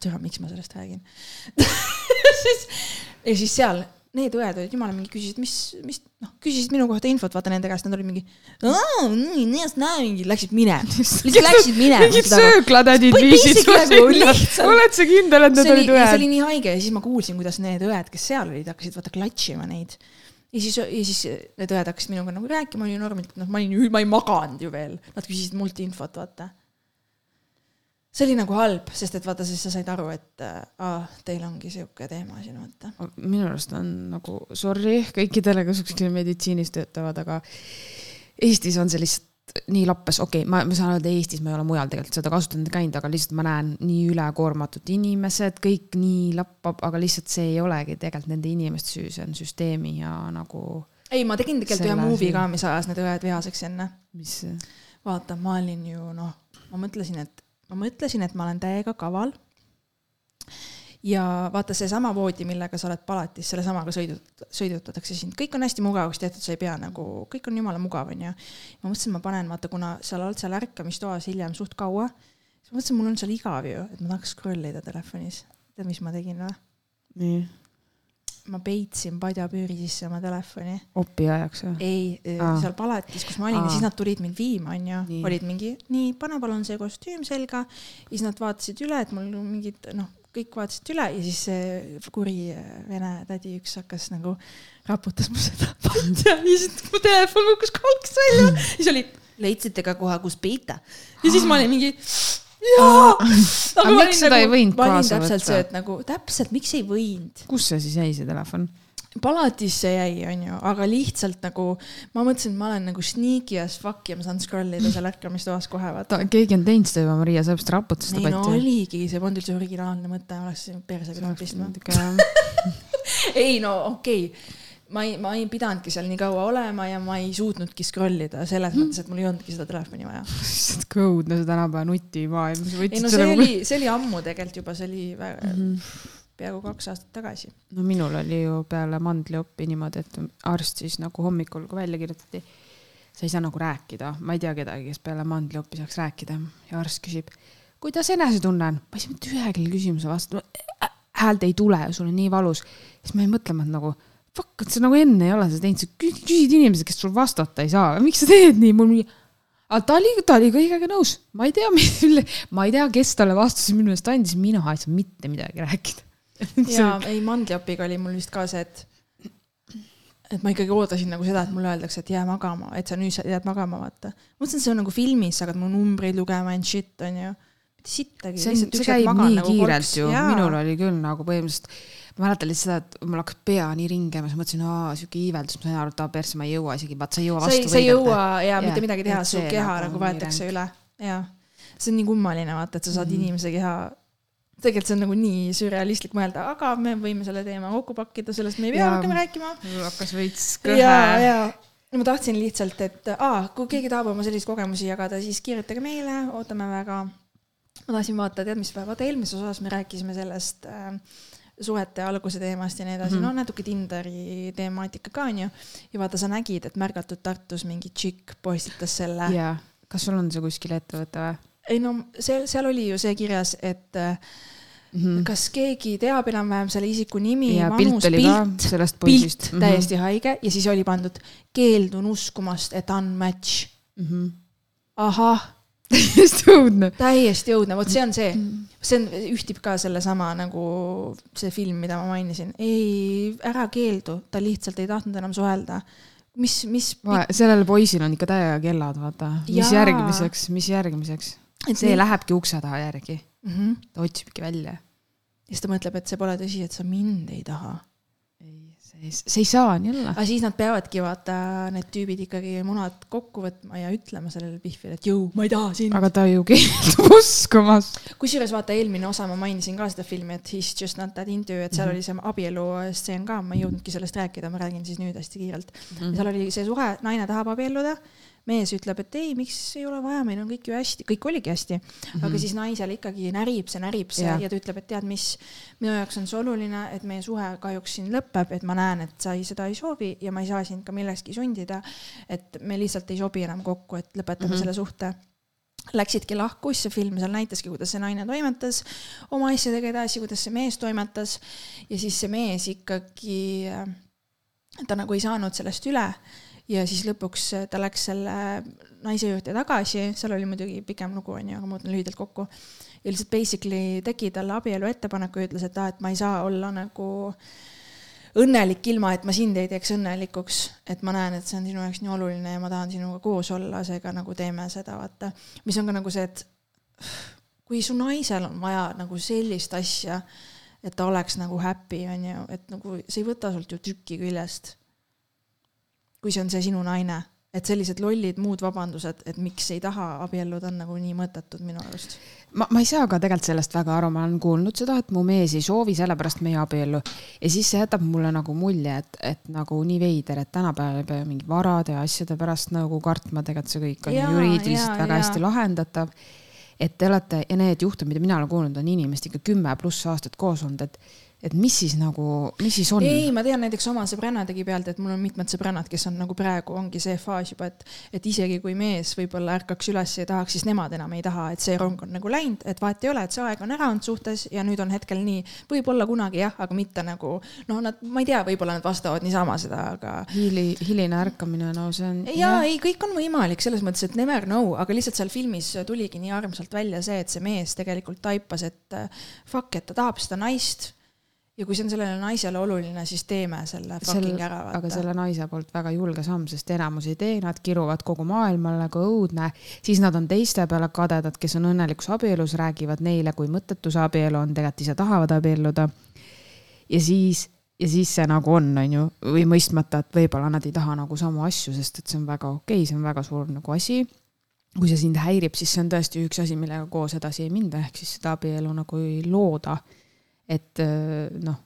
tea, miks ma sellest räägin siis, ja siis seal need õed olid jumala mingi küsisid, mis, mis noh, küsisid minu kohta infot, vaata nende käest, nad olid mingi, läksid minema, lihtsalt läksid minema. mingid sööklatädid viisid sinna oled sa kindel, et need olid ja see õed oli? nii haige ja siis ma kuulsin, kuidas need õed, kes seal olid, hakkasid vaata klatšima neid. ja siis, ja siis need õed hakkasid minuga nagu rääkima, oli normilt, noh, ma olin, ma ei maganud ju veel, nad küsisid mult infot, vaata. See oli nagu halb, sest et vaata, siis sa said aru, et äh, teil ongi sihuke teema siin, vaata. minu arust on nagu sorry kõikidele, kes kuskil meditsiinis töötavad, aga Eestis on see lihtsalt nii lappes, okei okay,, ma, ma saan öelda Eestis, ma ei ole mujal tegelikult seda kasutanud käinud, aga lihtsalt ma näen nii ülekoormatud inimesed, kõik nii lappab, aga lihtsalt see ei olegi tegelikult nende inimeste süü, see on süsteemi ja nagu, ei, ma tegin tegelikult ühe movie ka, mis ajas need õed vihaseks enne. mis, vaata, ma olin ju noh, ma mõtlesin, et ma mõtlesin, et ma olen täiega kaval. ja vaata seesama voodi, millega sa oled palatis, sellesamaga sõidut-, sõidutatakse sind, kõik on hästi mugavaks tehtud, sa ei pea nagu, kõik on jumala mugav, onju. ma mõtlesin, ma panen, vaata, kuna sa oled seal ärkamistoas hiljem suht kaua, siis ma mõtlesin, mul on seal igav ju, et ma tahaks scroll ida telefonis. tead, mis ma tegin või? nii, ma peitsin padjapüüri sisse oma telefoni opi ajaks või? ei Aa., seal palatis, kus ma olin ja Aa. siis nad tulid mind viima, onju olid mingi, nii, pane palun see kostüüm selga. siis nad vaatasid üle, et mul mingid noh, kõik vaatasid üle ja siis see kuri äh, vene tädi üks hakkas nagu raputas mu seda padja ja siis mu telefon kukkus kolks välja. siis oli, leidsite ka kohe, kus peita. ja siis ma olin mingi jaa. Aga miks seda ei võinud kaasa täpselt võtta? see, et nagu täpselt, miks ei võinud kus see siis jäi, see telefon? palatisse jäi, onju, aga lihtsalt nagu ma mõtlesin, et ma olen nagu sneaky as fuck ja ma saan scroll ida seal ärkamistoas kohe vaata. ta, keegi on teinud seda juba, Maria, sellepärast ta raputas seda no patti. oligi, see polnud üldse originaalne mõte, oleks perse pidanud pistma. ei no okei okay., ma ei, ma ei pidanudki seal nii kaua olema ja ma ei suutnudki scroll ida selles mõttes, et mul ei olnudki seda telefoni vaja. kõudne see tänapäeva nutimaailm, ei no see oli, see oli ammu tegelikult juba, see oli väga, mm. -hmm. peaaegu kaks aastat tagasi. no minul oli ju peale mandlioppi niimoodi, et arst siis nagu hommikul, kui välja kirjutati, sa ei saa nagu rääkida, ma ei tea kedagi, kes peale mandlioppi saaks rääkida ja arst küsib, kuidas enesetunne on, ma ei saa mitte ühelegi küsimusele vastata, häält ei tule, sul on nii valus, siis ma jäin mõtlema, et nagu fuck, et sa nagu enne ei ole seda teinud, sa kü- küsid inimesi, kes sul vastata ei saa, miks sa teed nii, mul mingi aga ta oli, ta oli kõigega nõus, ma ei tea, ma ei tea, kes talle vastuse minu eest andis, mina ei saa mitte midagi rääkida. ja ei, mandliopiga oli mul vist ka see, et et ma ikkagi ootasin nagu seda, et mulle öeldakse, et jää magama, et sa nüüd jääd magama, vaata. ma mõtlesin, see on nagu filmis, sa hakkad mu numbreid lugema and shit, onju. sittagi. see see käib nii kiirelt ju, minul oli küll nagu põhimõtteliselt, ma mäletan lihtsalt seda, et mul hakkas pea nii ringema, siis mõtlesin, aa siuke iiveldus, ma sain aru, et aa persse ma ei jõua isegi, vaat sa ei jõua vastu sa ei jõua ja mitte midagi teha, su keha nagu nagu võetakse üle ja see on nii kummaline vaata, et sa saad mm. -hmm. inimese keha tegelikult see on nagu nii sürrealistlik mõelda, aga me võime selle teema kokku pakkida, sellest me ei pea rohkem rääkima. hakkas veits ja, kõhe. ja ma tahtsin lihtsalt, et aa, kui keegi tahab oma selliseid kogemusi jagada, siis kirjutage meile, ootame väga. ma tahtsin vaata, tead mis, vaata eelmises osas me rääkisime sellest äh, suhete alguse teemast ja nii edasi mm, Mhm. -hmm. no natuke Tinderi temaatika ka onju. ja vaata, sa nägid, et märgatud Tartus mingi tšikk postitas selle. jaa, kas sul on see kuskil ettevõte või ei no seal, seal oli ju see kirjas, et mm? -hmm. kas keegi teab enam-vähem selle isiku nimi, ja vanus, pilt oli pilt pilt poisist. täiesti haige ja siis oli pandud keeldun uskumast, et unmatch. mm. -hmm. ahah, täiesti õudne. täiesti õudne, vot see on see, Mm. see on, ühtib ka sellesama nagu see film, mida ma mainisin. ei, ära keeldu, ta lihtsalt ei tahtnud enam suhelda. mis, mis, sellel poisil on ikka täiega kellad, vaata. mis Jaa. järgmiseks, mis järgmiseks? see. lähebki ukse taha järgi, mm. -hmm. ta otsibki välja. ja siis ta mõtleb, et see pole tõsi, et sa mind ei taha. See ei, saa nii olla. aga siis nad peavadki vaata, need tüübid ikkagi munad kokku võtma ja ütlema sellele Biffile, et jõu, ma ei taha sind. aga ta ju keeldub uskumas. kusjuures vaata eelmine osa ma mainisin ka seda filmi, et He's just not that into, et seal Mhm. oli see abielu stseen ka, ma ei jõudnudki sellest rääkida, ma räägin siis nüüd hästi kiirelt. Mhm. ja seal oli see suhe, naine tahab abielluda, mees ütleb, et ei, miks ei ole vaja, meil on kõik ju hästi, kõik oligi hästi. aga siis naisel ikkagi närib see, närib see Jah. ja ta ütleb, et tead mis, minu jaoks on see oluline, et meie suhe kahjuks siin lõpeb, et ma näen, et sa ei, seda ei soovi ja ma ei saa sind ka millekski sundida. et me lihtsalt ei sobi enam kokku, et lõpetame mm Mhm. -hmm. selle suhte Läksidki lahku, siis see film seal näitaski, kuidas see naine toimetas oma asjadega edasi, kuidas see mees toimetas ja siis see mees ikkagi, ta nagu ei saanud sellest üle ja siis lõpuks ta läks selle naise juurde tagasi, seal oli muidugi pikem lugu onju, aga ma võtan lühidalt kokku. ja lihtsalt basically tegi talle abielu ettepaneku ja ütles, et aa, et ma ei saa olla nagu õnnelik ilma, et ma sind ei teeks õnnelikuks, et ma näen, et see on sinu jaoks nii oluline ja ma tahan sinuga koos olla, seega nagu teeme seda, vaata. mis on ka nagu see, et kui su naisel on vaja nagu sellist asja, et ta oleks nagu happy, on ju, et nagu see ei võta sult ju tükki küljest. Kui see on see sinu naine, et sellised lollid muud vabandused, et miks ei taha abielluda, on nagu nii mõttetud minu arust. ma, ma ei saa ka tegelikult sellest väga aru, ma olen kuulnud seda, et mu mees ei soovi, sellepärast me ei abiellu. ja siis see jätab mulle nagu mulje, et, et nagu nii veider, et tänapäeval ei pea mingi varade ja asjade pärast nagu kartma, tegelikult see kõik on ju juriidiliselt jaa, väga jaa. hästi lahendatav. et te olete ja need juhtumid, mida mina olen kuulnud, on inimesed ikka kümme pluss aastat koos olnud, et, et mis siis nagu, mis siis on? ei, ma tean näiteks oma sõbranna tegi pealt, et mul on mitmed sõbrannad, kes on nagu praegu ongi see faas juba, et, et isegi kui mees võib-olla ärkaks üles ja tahaks, siis nemad enam ei taha, et see rong on nagu läinud, et vahet ei ole, et see aeg on ära olnud suhtes ja nüüd on hetkel nii, võib-olla kunagi jah, aga mitte nagu noh, nad, ma ei tea, võib-olla nad vastavad niisama seda, aga Hili, hiline ärkamine, no see on. ja ei, kõik on võimalik selles mõttes, et never know, aga lihtsalt seal filmis tuligi nii armsalt välja see, et see mees tegelikult taipas, et äh, fuck, et ta tahab seda naist. Ja kui see on sellele naisele oluline, siis teeme selle fucking ära, aga selle naise poolt väga julge samm, sest enamus ei tee, nad kiruvad kogu maailmale kui õudne, siis nad on teiste peale kadedad, kes on õnnelikus abielus, räägivad neile, kui mõttetu see abielu on, tegelikult ise tahavad abielluda. ja siis, ja siis see nagu on, on ju, või mõistmata, et võib-olla nad ei taha nagu samu asju, sest et see on väga okei okay,, see on väga suur nagu asi kui see sind häirib, siis see on tõesti üks asi, millega koos edasi ei minda, ehk siis seda abielu nagu ei looda. Et öö, noh,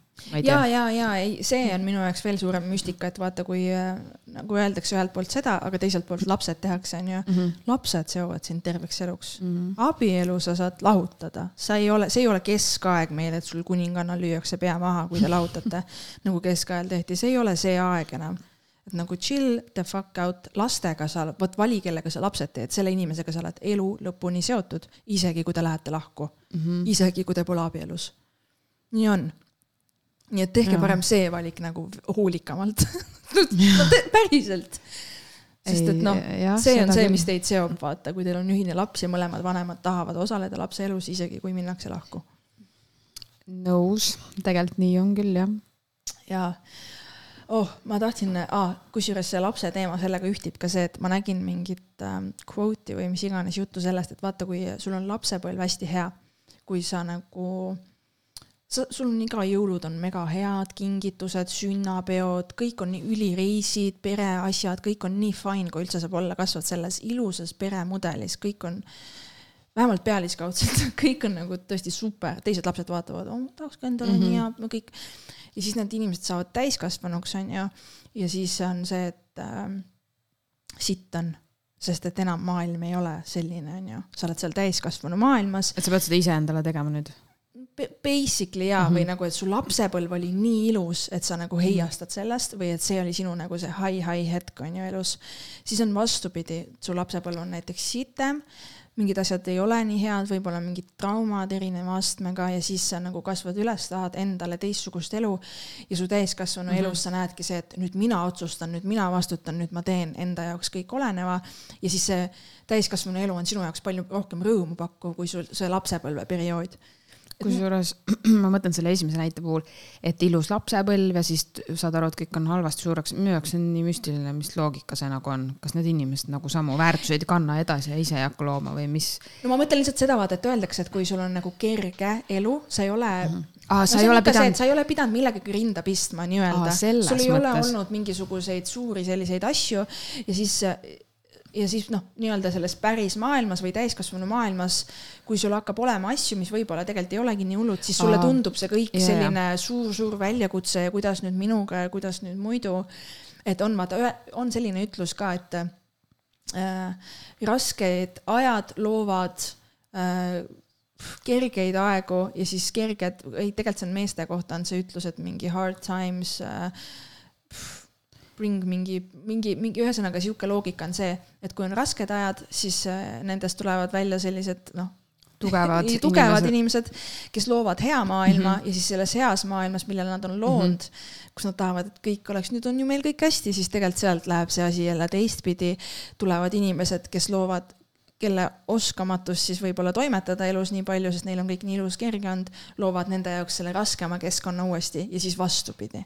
ja, ja, ja ei, see on minu jaoks veel suurem müstika, et vaata, kui äh, nagu öeldakse ühelt poolt seda, aga teiselt poolt lapsed tehakse, onju. mm. -hmm. lapsed seovad sind terveks eluks. Mm -hmm. abielu sa saad lahutada, sa ei ole, see ei ole keskaeg meil, et sul kuningannal lüüakse pea maha, kui te lahutate, nagu keskajal tehti, see ei ole see aeg enam. et nagu chill the fuck out, lastega sa, vot vali, kellega sa lapsed teed, selle inimesega sa oled elu lõpuni seotud, isegi kui te lähete lahku, Mm -hmm. isegi kui te pole abielus. Nii on. nii et tehke Jaa. parem see valik nagu hoolikamalt no,. päriselt. sest et noh, see on see, mis teid seob, vaata, kui teil on ühine laps ja mõlemad vanemad tahavad osaleda lapse elus, isegi kui minnakse lahku. nõus, tegelikult nii on küll jah. ja oh, ma tahtsin ah,, kusjuures see lapse teema sellega ühtib ka see, et ma nägin mingit ähm, quote'i või mis iganes juttu sellest, et vaata, kui sul on lapsepõlv hästi hea, kui sa nagu, sa, sul on iga jõulud on mega head, kingitused, sünnapeod, kõik on nii ülireisid, pereasjad, kõik on nii fine, kui üldse saab olla, kasvad selles ilusas peremudelis, kõik on vähemalt pealiskaudselt, kõik on nagu tõesti super, teised lapsed vaatavad, oh, tahaks ka endale mm -hmm. nii hea, no kõik. ja siis need inimesed saavad täiskasvanuks, onju, ja siis on see, et äh, sitt on, sest et enam maailm ei ole selline, onju, sa oled seal täiskasvanu maailmas. et sa pead seda ise endale tegema nüüd? Basically jaa mm, -hmm. või nagu, et su lapsepõlv oli nii ilus, et sa nagu heiastad sellest või et see oli sinu nagu see high-high hetk on ju elus. siis on vastupidi, su lapsepõlv on näiteks sitem, mingid asjad ei ole nii head, võib-olla mingid traumad erineva astmega ja siis sa nagu kasvad üles, tahad endale teistsugust elu ja su täiskasvanu mm -hmm. elus sa näedki see, et nüüd mina otsustan, nüüd mina vastutan, nüüd ma teen enda jaoks kõik oleneva ja siis see täiskasvanu elu on sinu jaoks palju rohkem rõõmu pakkuv kui sul see lapsepõlveperiood kusjuures ma mõtlen selle esimese näite puhul, et ilus lapsepõlv ja siis saad aru, et kõik on halvasti suureks, jaoks see on nii müstiline, mis loogika see nagu on, kas need inimesed nagu samu väärtuseid ei kanna edasi ja ise ei hakka looma või mis? no ma mõtlen lihtsalt seda vaata, et öeldakse, et kui sul on nagu kerge elu, sa ei ole mm. -hmm. aa, sa ei ole pidanud, sa ei ole pidanud millegagi rinda pistma nii-öelda selles sul ei ole mõttes. olnud mingisuguseid suuri selliseid asju ja siis ja siis noh, nii-öelda selles päris maailmas või täiskasvanu maailmas, kui sul hakkab olema asju, mis võib-olla tegelikult ei olegi nii hullud, siis sulle Aa, tundub see kõik jaa, selline suur-suur väljakutse ja kuidas nüüd minuga ja kuidas nüüd muidu. et on vaata, on selline ütlus ka, et äh, rasked ajad loovad äh, kergeid aegu ja siis kerged, ei tegelikult see on meeste kohta on see ütlus, et mingi hard times äh, bring mingi, mingi, mingi ühesõnaga sihuke loogika on see, et kui on rasked ajad, siis äh, nendest tulevad välja sellised noh, tugevad tugevad inimesed. inimesed, kes loovad hea maailma mm. -hmm. ja siis selles heas maailmas, millele nad on loonud mm, -hmm. kus nad tahavad, et kõik oleks, nüüd on ju meil kõik hästi, siis tegelikult sealt läheb see asi jälle teistpidi. tulevad inimesed, kes loovad, kelle oskamatus siis võib-olla toimetada elus nii palju, sest neil on kõik nii ilus kerge olnud, loovad nende jaoks selle raskema keskkonna uuesti ja siis vastupidi.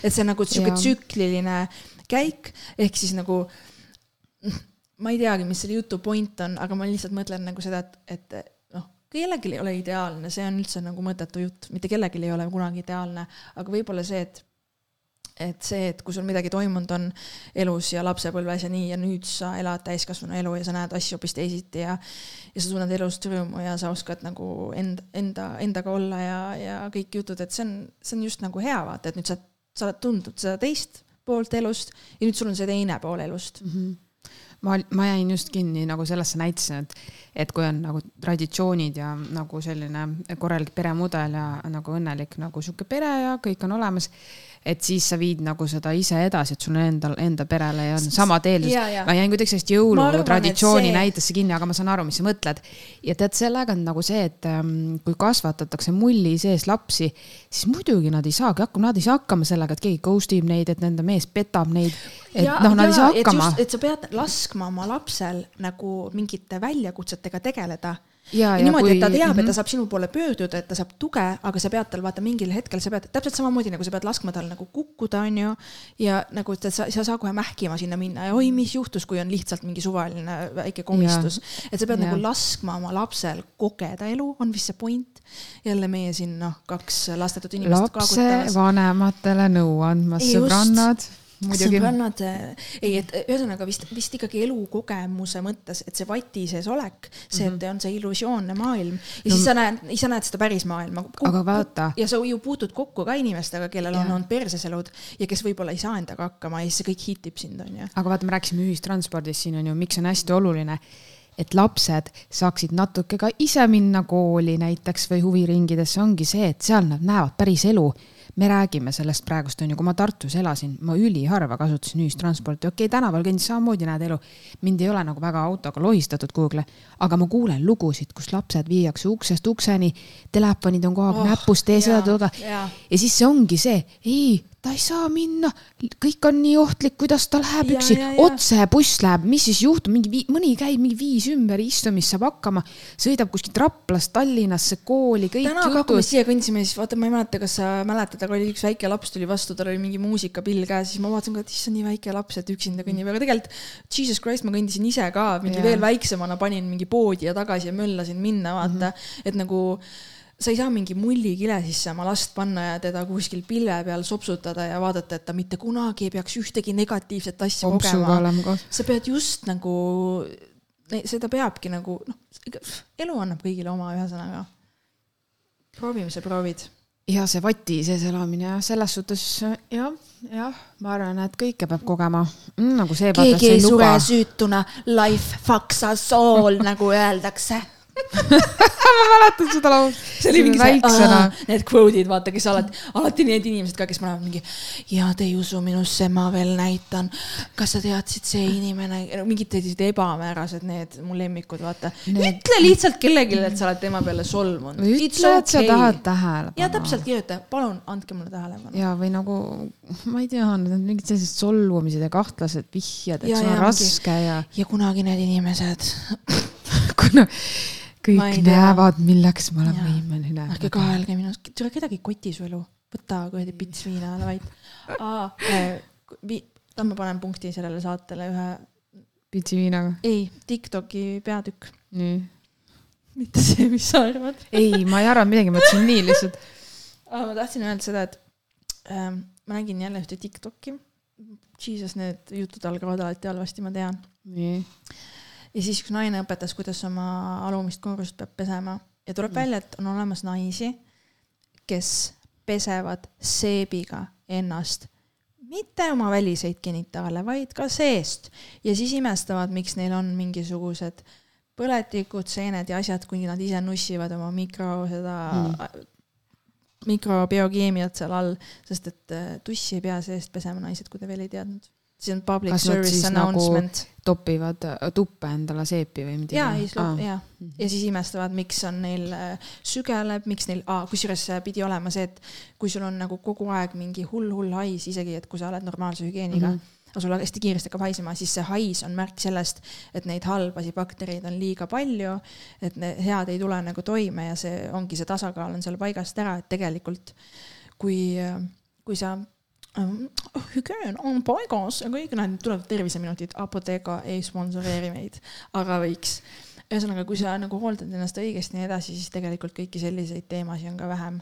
Et see on nagu sihuke tsükliline käik, ehk siis nagu ma ei teagi, mis selle jutu point on, aga ma lihtsalt mõtlen nagu seda, et, et noh, kellelgi ei ole ideaalne, see on üldse nagu mõttetu jutt, mitte kellelgi ei ole kunagi ideaalne, aga võib-olla see, et et see, et kui sul midagi toimunud on elus ja lapsepõlves ja nii ja nüüd sa elad täiskasvanu elu ja sa näed asju hoopis teisiti ja ja sa tunned elust rõõmu ja sa oskad nagu enda, enda, endaga olla ja, ja kõik jutud, et see on, see on just nagu hea vaata, et nüüd sa, sa oled tundnud seda teist poolt elust ja nüüd sul on see teine pool elust. ma, ma jäin just kinni nagu sellesse näitesse, et, et kui on nagu traditsioonid ja nagu selline korralik peremudel ja nagu õnnelik nagu sihuke pere ja kõik on olemas. Et siis sa viid nagu seda ise edasi, et sul on endal, enda perele ja on samad eeldused ma jäin kuidagi sellest jõulutraditsiooni see- näitesse kinni, aga ma saan aru, mis sa mõtled. ja tead, sellega on nagu see, et ähm, kui kasvatatakse mulli sees lapsi, siis muidugi nad ei saagi hakkama, nad ei saa hakkama sellega, et keegi ghost ib neid, et nende mees petab neid. et Ja- noh, nad ei ja, saa et hakkama et sa pead laskma oma lapsel nagu mingite väljakutsetega tegeleda. Ja- ja, ja niimoodi, et ta kui- teab et mhm. ta saab sinu poole pöörduda, et ta saab tuge, aga sa pead tal vaata mingil hetkel, sa pead täpselt samamoodi nagu sa pead laskma tal nagu kukkuda, onju. ja nagu, et sa, sa ei saa kohe mähkima sinna minna ja oi, mis juhtus, kui on lihtsalt mingi suvaline väike komistus. et sa pead Ja. nagu laskma oma lapsel kogeda elu, on vist see point. jälle meie siin noh, kaks lastetut inimest lapse vanematele nõu andmas, sõbrannad. sõbrannad, ei, et ühesõnaga vist, vist ikkagi elukogemuse mõttes, et see vati sees olek, see, et on see illusioonne maailm ja no, siis sa näed, sa näed seda päris maailma. Aga vaata. ja sa ju puutud kokku ka inimestega, kellel on Jah. olnud perses elud ja kes võib-olla ei saa endaga hakkama ja siis see kõik hitib sind, onju. aga vaata, me rääkisime ühistranspordist siin on ju, miks on hästi oluline, et lapsed saaksid natuke ka ise minna kooli näiteks või huviringidesse, ongi see, et seal nad näevad päris elu me räägime sellest praegust on ju, kui ma Tartus elasin, ma üliharva kasutasin ühistransporti, okei okay,, tänaval kõndis samamoodi näed elu. mind ei ole nagu väga autoga lohistatud kuhugile, aga ma kuulen lugusid, kus lapsed viiakse uksest ukseni, telefonid on kogu aeg Oh, näpus, tee seda toda ja siis see ongi see, ei, ta ei saa minna, kõik on nii ohtlik, kuidas ta läheb Ja, üksi ja,, ja. otse buss läheb, mis siis juhtub, mingi mõni käib mingi viis ümberistumist saab hakkama, sõidab kuskilt Raplast Tallinnasse kooli, kõik täna ka, kui me jutud. siia kõndisime, siis vaata, ma ei mäleta, kas sa mäletad, aga oli üks väike laps tuli vastu, tal oli mingi muusikapill käes, siis ma vaatasin ka, et issand, nii väike laps, et üksinda kõnnib, aga tegelikult Jesus Christ, ma kõndisin ise ka, mingi Jaa. veel väiksemana panin mingi poodi ja tagasi ja möllasin minna, vaata mm, -hmm. et nagu sa ei saa mingi mullikile sisse oma last panna ja teda kuskil pilve peal sopsutada ja vaadata, et ta mitte kunagi ei peaks ühtegi negatiivset asja kogema. sa pead just nagu, seda peabki nagu noh, elu annab kõigile oma, ühesõnaga. proovime sa proovid. ja see vati sees elamine jah, selles suhtes jah, jah, ma arvan, et kõike peab kogema mm,. nagu see. keegi ei sure süütuna, life fucks us all nagu öeldakse. ma mäletan seda laulu. see oli mingi väiksena. need quote'id, vaata, kes alati, alati need inimesed ka, kes panevad mingi ja te ei usu minusse, ma veel näitan. kas sa teadsid, see inimene, mingid sellised ebamäärased, need mu lemmikud, vaata Need-. ütle lihtsalt kellelegi, et sa oled tema peale solvunud. ütle, et sa tahad tähelepanu. ja täpselt kirjuta, palun andke mulle tähelepanu. ja või nagu, ma ei tea, need on mingid sellised solvumised ja kahtlased vihjed, et Ja, sul on ja mingi- raske ja ja kunagi need inimesed, kuna kõik näevad, milleks ma olen võimeline. ärge kaelge minust, tule kedagi ei koti su elu, võta kuradi pits viina, davai. ma panen punkti sellele saatele ühe, pitsi viinaga. ei, Tiktoki peatükk, nii. mitte see, mis sa arvad. ei, ma ei arvanud midagi, ma mõtlesin nii lihtsalt. aga ma tahtsin öelda seda, et ähm, ma nägin jälle ühte Tiktoki. Jesus, need jutud algavad alati halvasti, ma tean. nii. Ja siis üks naine õpetas, kuidas oma alumist korrust peab pesema ja tuleb Mm. välja, et on olemas naisi, kes pesevad seebiga ennast, mitte oma väliseid genitaale, vaid ka seest ja siis imestavad, miks neil on mingisugused põletikud, seened ja asjad, kuni nad ise nussivad oma mikro seda mm. mikrobiokeemiat seal all, sest et äh, tussi ei pea seest pesema naised, kui te veel ei teadnud. See on public Kas service nagu announcement nagu topivad äh, tuppe endale seepi või midagi. ja, ei, ja, Mhm. ja siis imestavad, miks on neil äh, sügeleb, miks neil, kusjuures see pidi olema see, et kui sul on nagu kogu aeg mingi hull-hull hais, isegi et kui sa oled normaalse hügieeniga mm. -hmm. aga sul hästi kiiresti hakkab haisema, siis see hais on märk sellest, et neid halbasi baktereid on liiga palju, et need head ei tule nagu toime ja see ongi see tasakaal on seal paigast ära, et tegelikult kui, kui sa hügieen on paigas ja kõik need tulevad terviseminutid, Apotheka ei sponsoreeri meid, aga võiks ühesõnaga, kui sa nagu hooldad ennast õigesti ja nii edasi, siis tegelikult kõiki selliseid teemasid on ka vähem.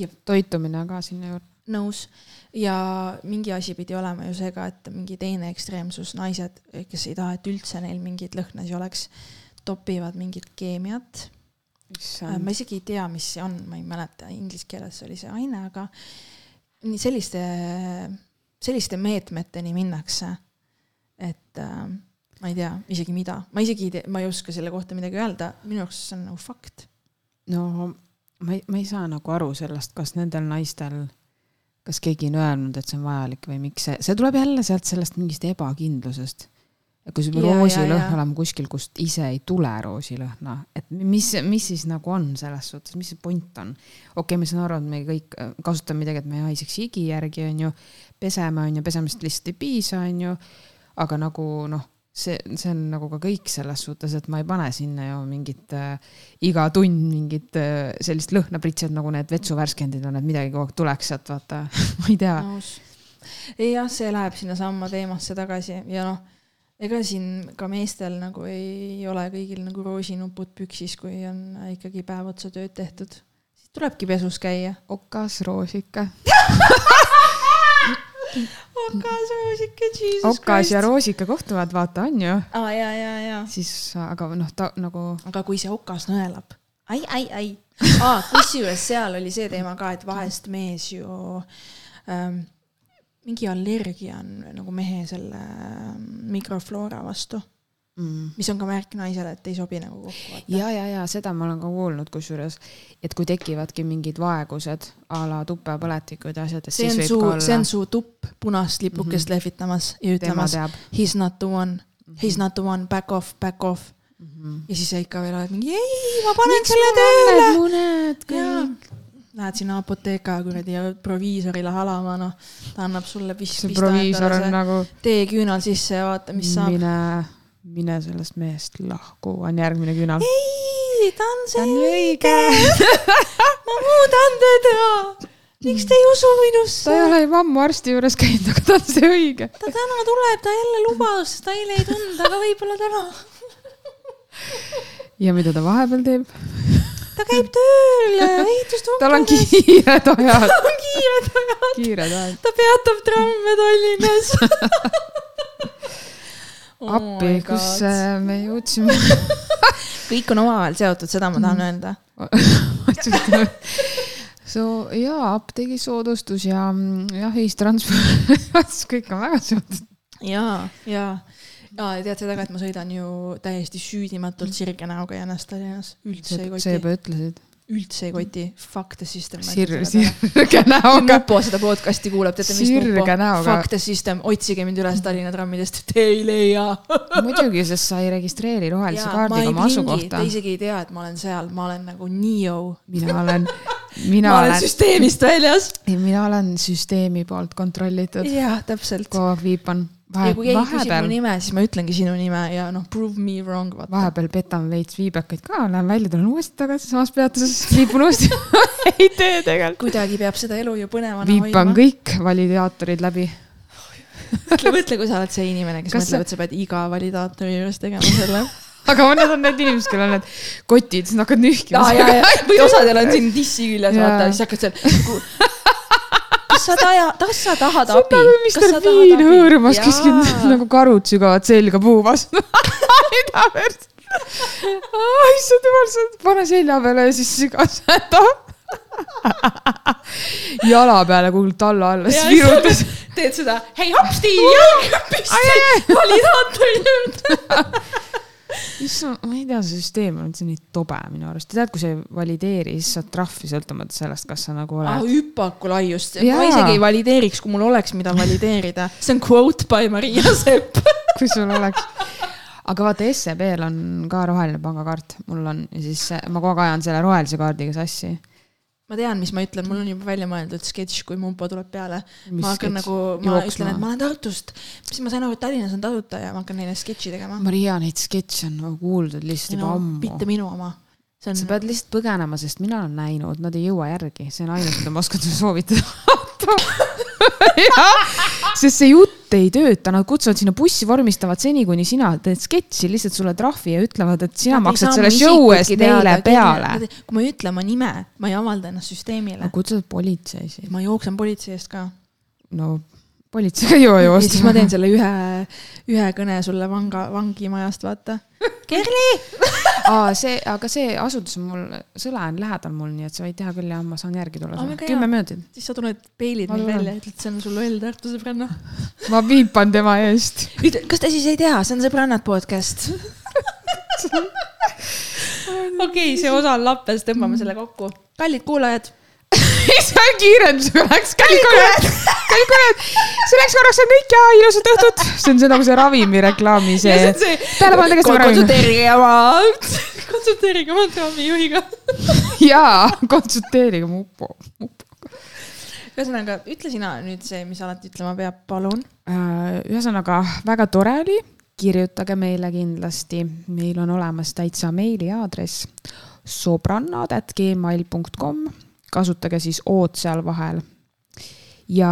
Ja- toitumine ka sinna juurde. nõus. ja mingi asi pidi olema ju see ka, et mingi teine ekstreemsus, naised, kes ei taha, et üldse neil mingeid lõhnasi oleks, topivad mingit keemiat. ma isegi ei tea, mis see on, ma ei mäleta, inglise keeles oli see aine, aga nii selliste, selliste meetmeteni minnakse, et äh, ma ei tea isegi mida, ma isegi ei tea, ma ei oska selle kohta midagi öelda, minu jaoks see on nagu fakt. no ma ei, ma ei saa nagu aru sellest, kas nendel naistel, kas keegi on öelnud, et see on vajalik või miks see, see tuleb jälle sealt sellest mingist ebakindlusest. Kui ja, roosilõhn olema kuskil, kust ise ei tule roosilõhna, et mis, mis siis nagu on selles suhtes, mis see point on? okei okay,, ma saan aru, et me kõik äh, kasutame midagi, et me ei haiseks higi järgi, onju, peseme, onju, pesemist lihtsalt ei piisa, onju, aga nagu noh, see, see on nagu ka kõik selles suhtes, et ma ei pane sinna ju mingit äh, iga tund mingit äh, sellist lõhnapritsed nagu need vetsuvärskendid on, et midagi kogu aeg tuleks sealt, vaata, ma ei tea. jah, see läheb sinnasamma teemasse tagasi ja noh, ega siin ka meestel nagu ei ole kõigil nagu roosinupud püksis, kui on ikkagi päev otsa tööd tehtud. siis tulebki pesus käia. okas, roosike. okas, roosike, jesus okas ja roosika kohtuvad, vaata, on ju. aa, ja, ja, ja. siis, aga noh, ta nagu, aga kui see okas nõelab, ai, ai, ai. aa, kusjuures seal oli see teema ka, et vahest mees ju ähm,, mingi allergia on nagu mehe selle ähm, mikrofloora vastu, mm. mis on ka märk naisele, et ei sobi nagu kokku. ja, ja, ja seda ma olen ka kuulnud, kusjuures, et kui tekivadki mingid vaegused a la tupepõletikud ja asjad, et see siis on võib su ka, olla see on su tupp punast lipukest mm -hmm. lehvitamas ja ütlemas he is not the one, he is not the one, back off, back off. mm. -hmm. ja siis sa ikka veel oled mingi ei, ma panen selle tööle. muned kõik,. Lähed sinna apoteeka kuradi ja proviisorile halama, noh. ta annab sulle pist-. see proviisor on nagu, teeküünal sisse ja vaata, mis saab. mine, mine sellest mehest lahku, on järgmine küünal. ei, ta on see on see, õige. ma muudan teda. miks te ei usu minusse ta ei? ole juba ammu arsti juures käinud, aga ta on see õige. ta täna tuleb, ta jälle lubas, ta eile ei tundnud, aga võib-olla täna. ja mida ta vahepeal teeb? Ta käib tööl ehitustunkades. tal on kiired ajad, tal on kiired ajad. kiired ajad. ta peatab tramme Tallinnas Oh appi, kus äh, me jõudsime? kõik on omavahel seotud, seda ma tahan öelda. so jaa, apteegi soodustus ja mm, jah, ühistransport, kõik on väga seotud. ja, ja, ja tead seda ka, et ma sõidan ju täiesti süüdimatult sirge näoga ennast Tallinnas, üldse ei sa koti, juba ütlesid. üldse ei koti, fuck the system. sirge, sirge näoga. Mupo seda podcast'i kuulab, teate mis näoga. Fuck the system, otsige mind üles Tallinna trammidest, te ei leia. muidugi, sest sa ei registreeri rohelise kaardiga oma asukohta Te. isegi ei tea, et ma olen seal, ma olen nagu Neo. mina olen, mina olen, süsteemist väljas. mina olen süsteemi poolt kontrollitud. jah, täpselt. kogu aeg viipan. Ja kui keegi küsib mu vahepeal, nime, siis ma ütlengi sinu nime ja noh, prove me wrong, vahepeal petan veits viibekaid ka, lähen välja, tulen uuesti tagasi samas peatuses, viipun uuesti. ei tee tegelikult. kuidagi peab seda elu ju põnevana viipan hoidma. kõik validaatorid läbi. mõtle, mõtle, kui sa oled see inimene, kes Kas mõtleb, et sa pead iga validaatori juures tegema selle. aga need on need inimesed, kellel on need kotid, siis nad hakkavad nühkima ja, või osadel on siin dissi küljes, vaata, siis hakkad seal. Kas sa taja, kas sa tahad abi? nagu Mr Bean hõõrumas kuskil nagu karud sügavad selga puu vastu. mida veel? issand jumal, sa pane selja peale ja siis süga seda. jala peale kuhugi talla alla, siis virutas. teed seda, hei hopsti, jalg püsti, validaatori juurde. issand, ma ei tea, see süsteem on üldse nii tobe minu arust. tead, kui sa ei valideeri, siis saad trahvi sõltumata sellest, kas sa nagu ah,. oled. hüpaku laiust, ma isegi ei valideeriks, kui mul oleks, mida valideerida. see on quote by Maria Sepp. kui sul oleks. aga vaata, SEB-l on ka roheline pangakaart, mul on ja siis ma kogu aeg ajan selle rohelise kaardiga sassi. Ma tean, mis ma ütlen, mul on juba välja mõeldud sketš, kui Mumpo tuleb peale. Ma hakkan nagu, ma Jooksma? ütlen, et ma olen Tartust, siis ma sain aru, et Tallinnas on tasuta ja ma hakkan neile sketši tegema. Maria, neid sketše on nagu kuuldud lihtsalt juba ammu mitte. minu oma. see on sa pead lihtsalt põgenema, sest mina olen näinud, nad ei jõua järgi, see on ainus, mida ma oskan sulle soovitada. sest see jutt ei tööta, nad kutsuvad sinna bussi, vormistavad seni, kuni sina teed sketši, lihtsalt sulle trahvi ja ütlevad, et sina Nad maksad selle show eest neile peale. kui ma ei ütle oma nime, ma ei avalda ennast süsteemile no. kutsuvad politsei siis. ma jooksen politsei eest ka. no politseiga ei jõua joosta. siis ma teen selle ühe, ühe kõne sulle vanga, vangimajast, vaata. Kerli, aa, see, aga see asutus on mul, Sõle on lähedal mul, nii et sa võid teha küll ja ma saan järgi tulla sulle kümme minutit. siis sa tuled, peilid mind välja, ütled, see on sul loll Tartu sõbranna. ma viipan tema eest. kas te siis ei tea, see on Sõbrannad podcast. okei, see osa on lappes, tõmbame selle kokku. kallid kuulajad, see kiirendusega läks, kallid kuulajad, kallid kuulajad, selleks korraks on kõik ja ilusat õhtut. see on see nagu see ravimireklaami see. tähelepanu, tegemist on ravim. konsulteerige oma, konsulteerige oma trahvijuhiga. jaa, konsulteerige mupo. ühesõnaga, ütle sina nüüd see, mis alati ütlema peab, palun. Äh, ühesõnaga väga tore oli, kirjutage meile kindlasti, meil on olemas täitsa meiliaadress sobrannad.gmail.com, kasutage siis O-d seal vahel. ja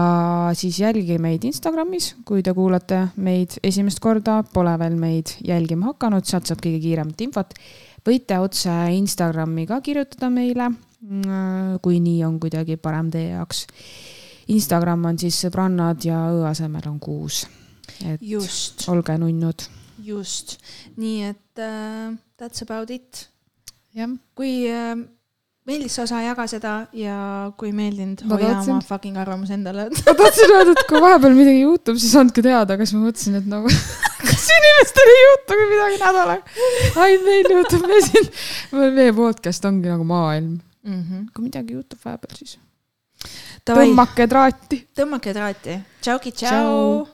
siis jälgige meid Instagramis, kui te kuulate meid esimest korda, pole veel meid jälgima hakanud, sealt saab kõige kiiremat infot. võite otse Instagrami ka kirjutada meile, kui nii on kuidagi parem teie jaoks Instagram on siis sõbrannad ja õ asemel on kuus. et just, olge nunnud. just, nii et uh, that's about it. jah, kui uh, meeldis see osa, jaga seda ja kui ei meeldinud, hoia tahtsin- oma fucking arvamus endale. ma tahtsin öelda, et kui vahepeal midagi juhtub, siis andke teada, kas ma mõtlesin, et nagu, kas inimestel ei juhtugi midagi nädalaga. ainult meil juhtub, me siin, meie podcast ongi nagu maailm. mm. -hmm. kui midagi juhtub vahepeal, siis Davai, tõmmake traati. tõmmake traati. tšauki, Tšau. tšau.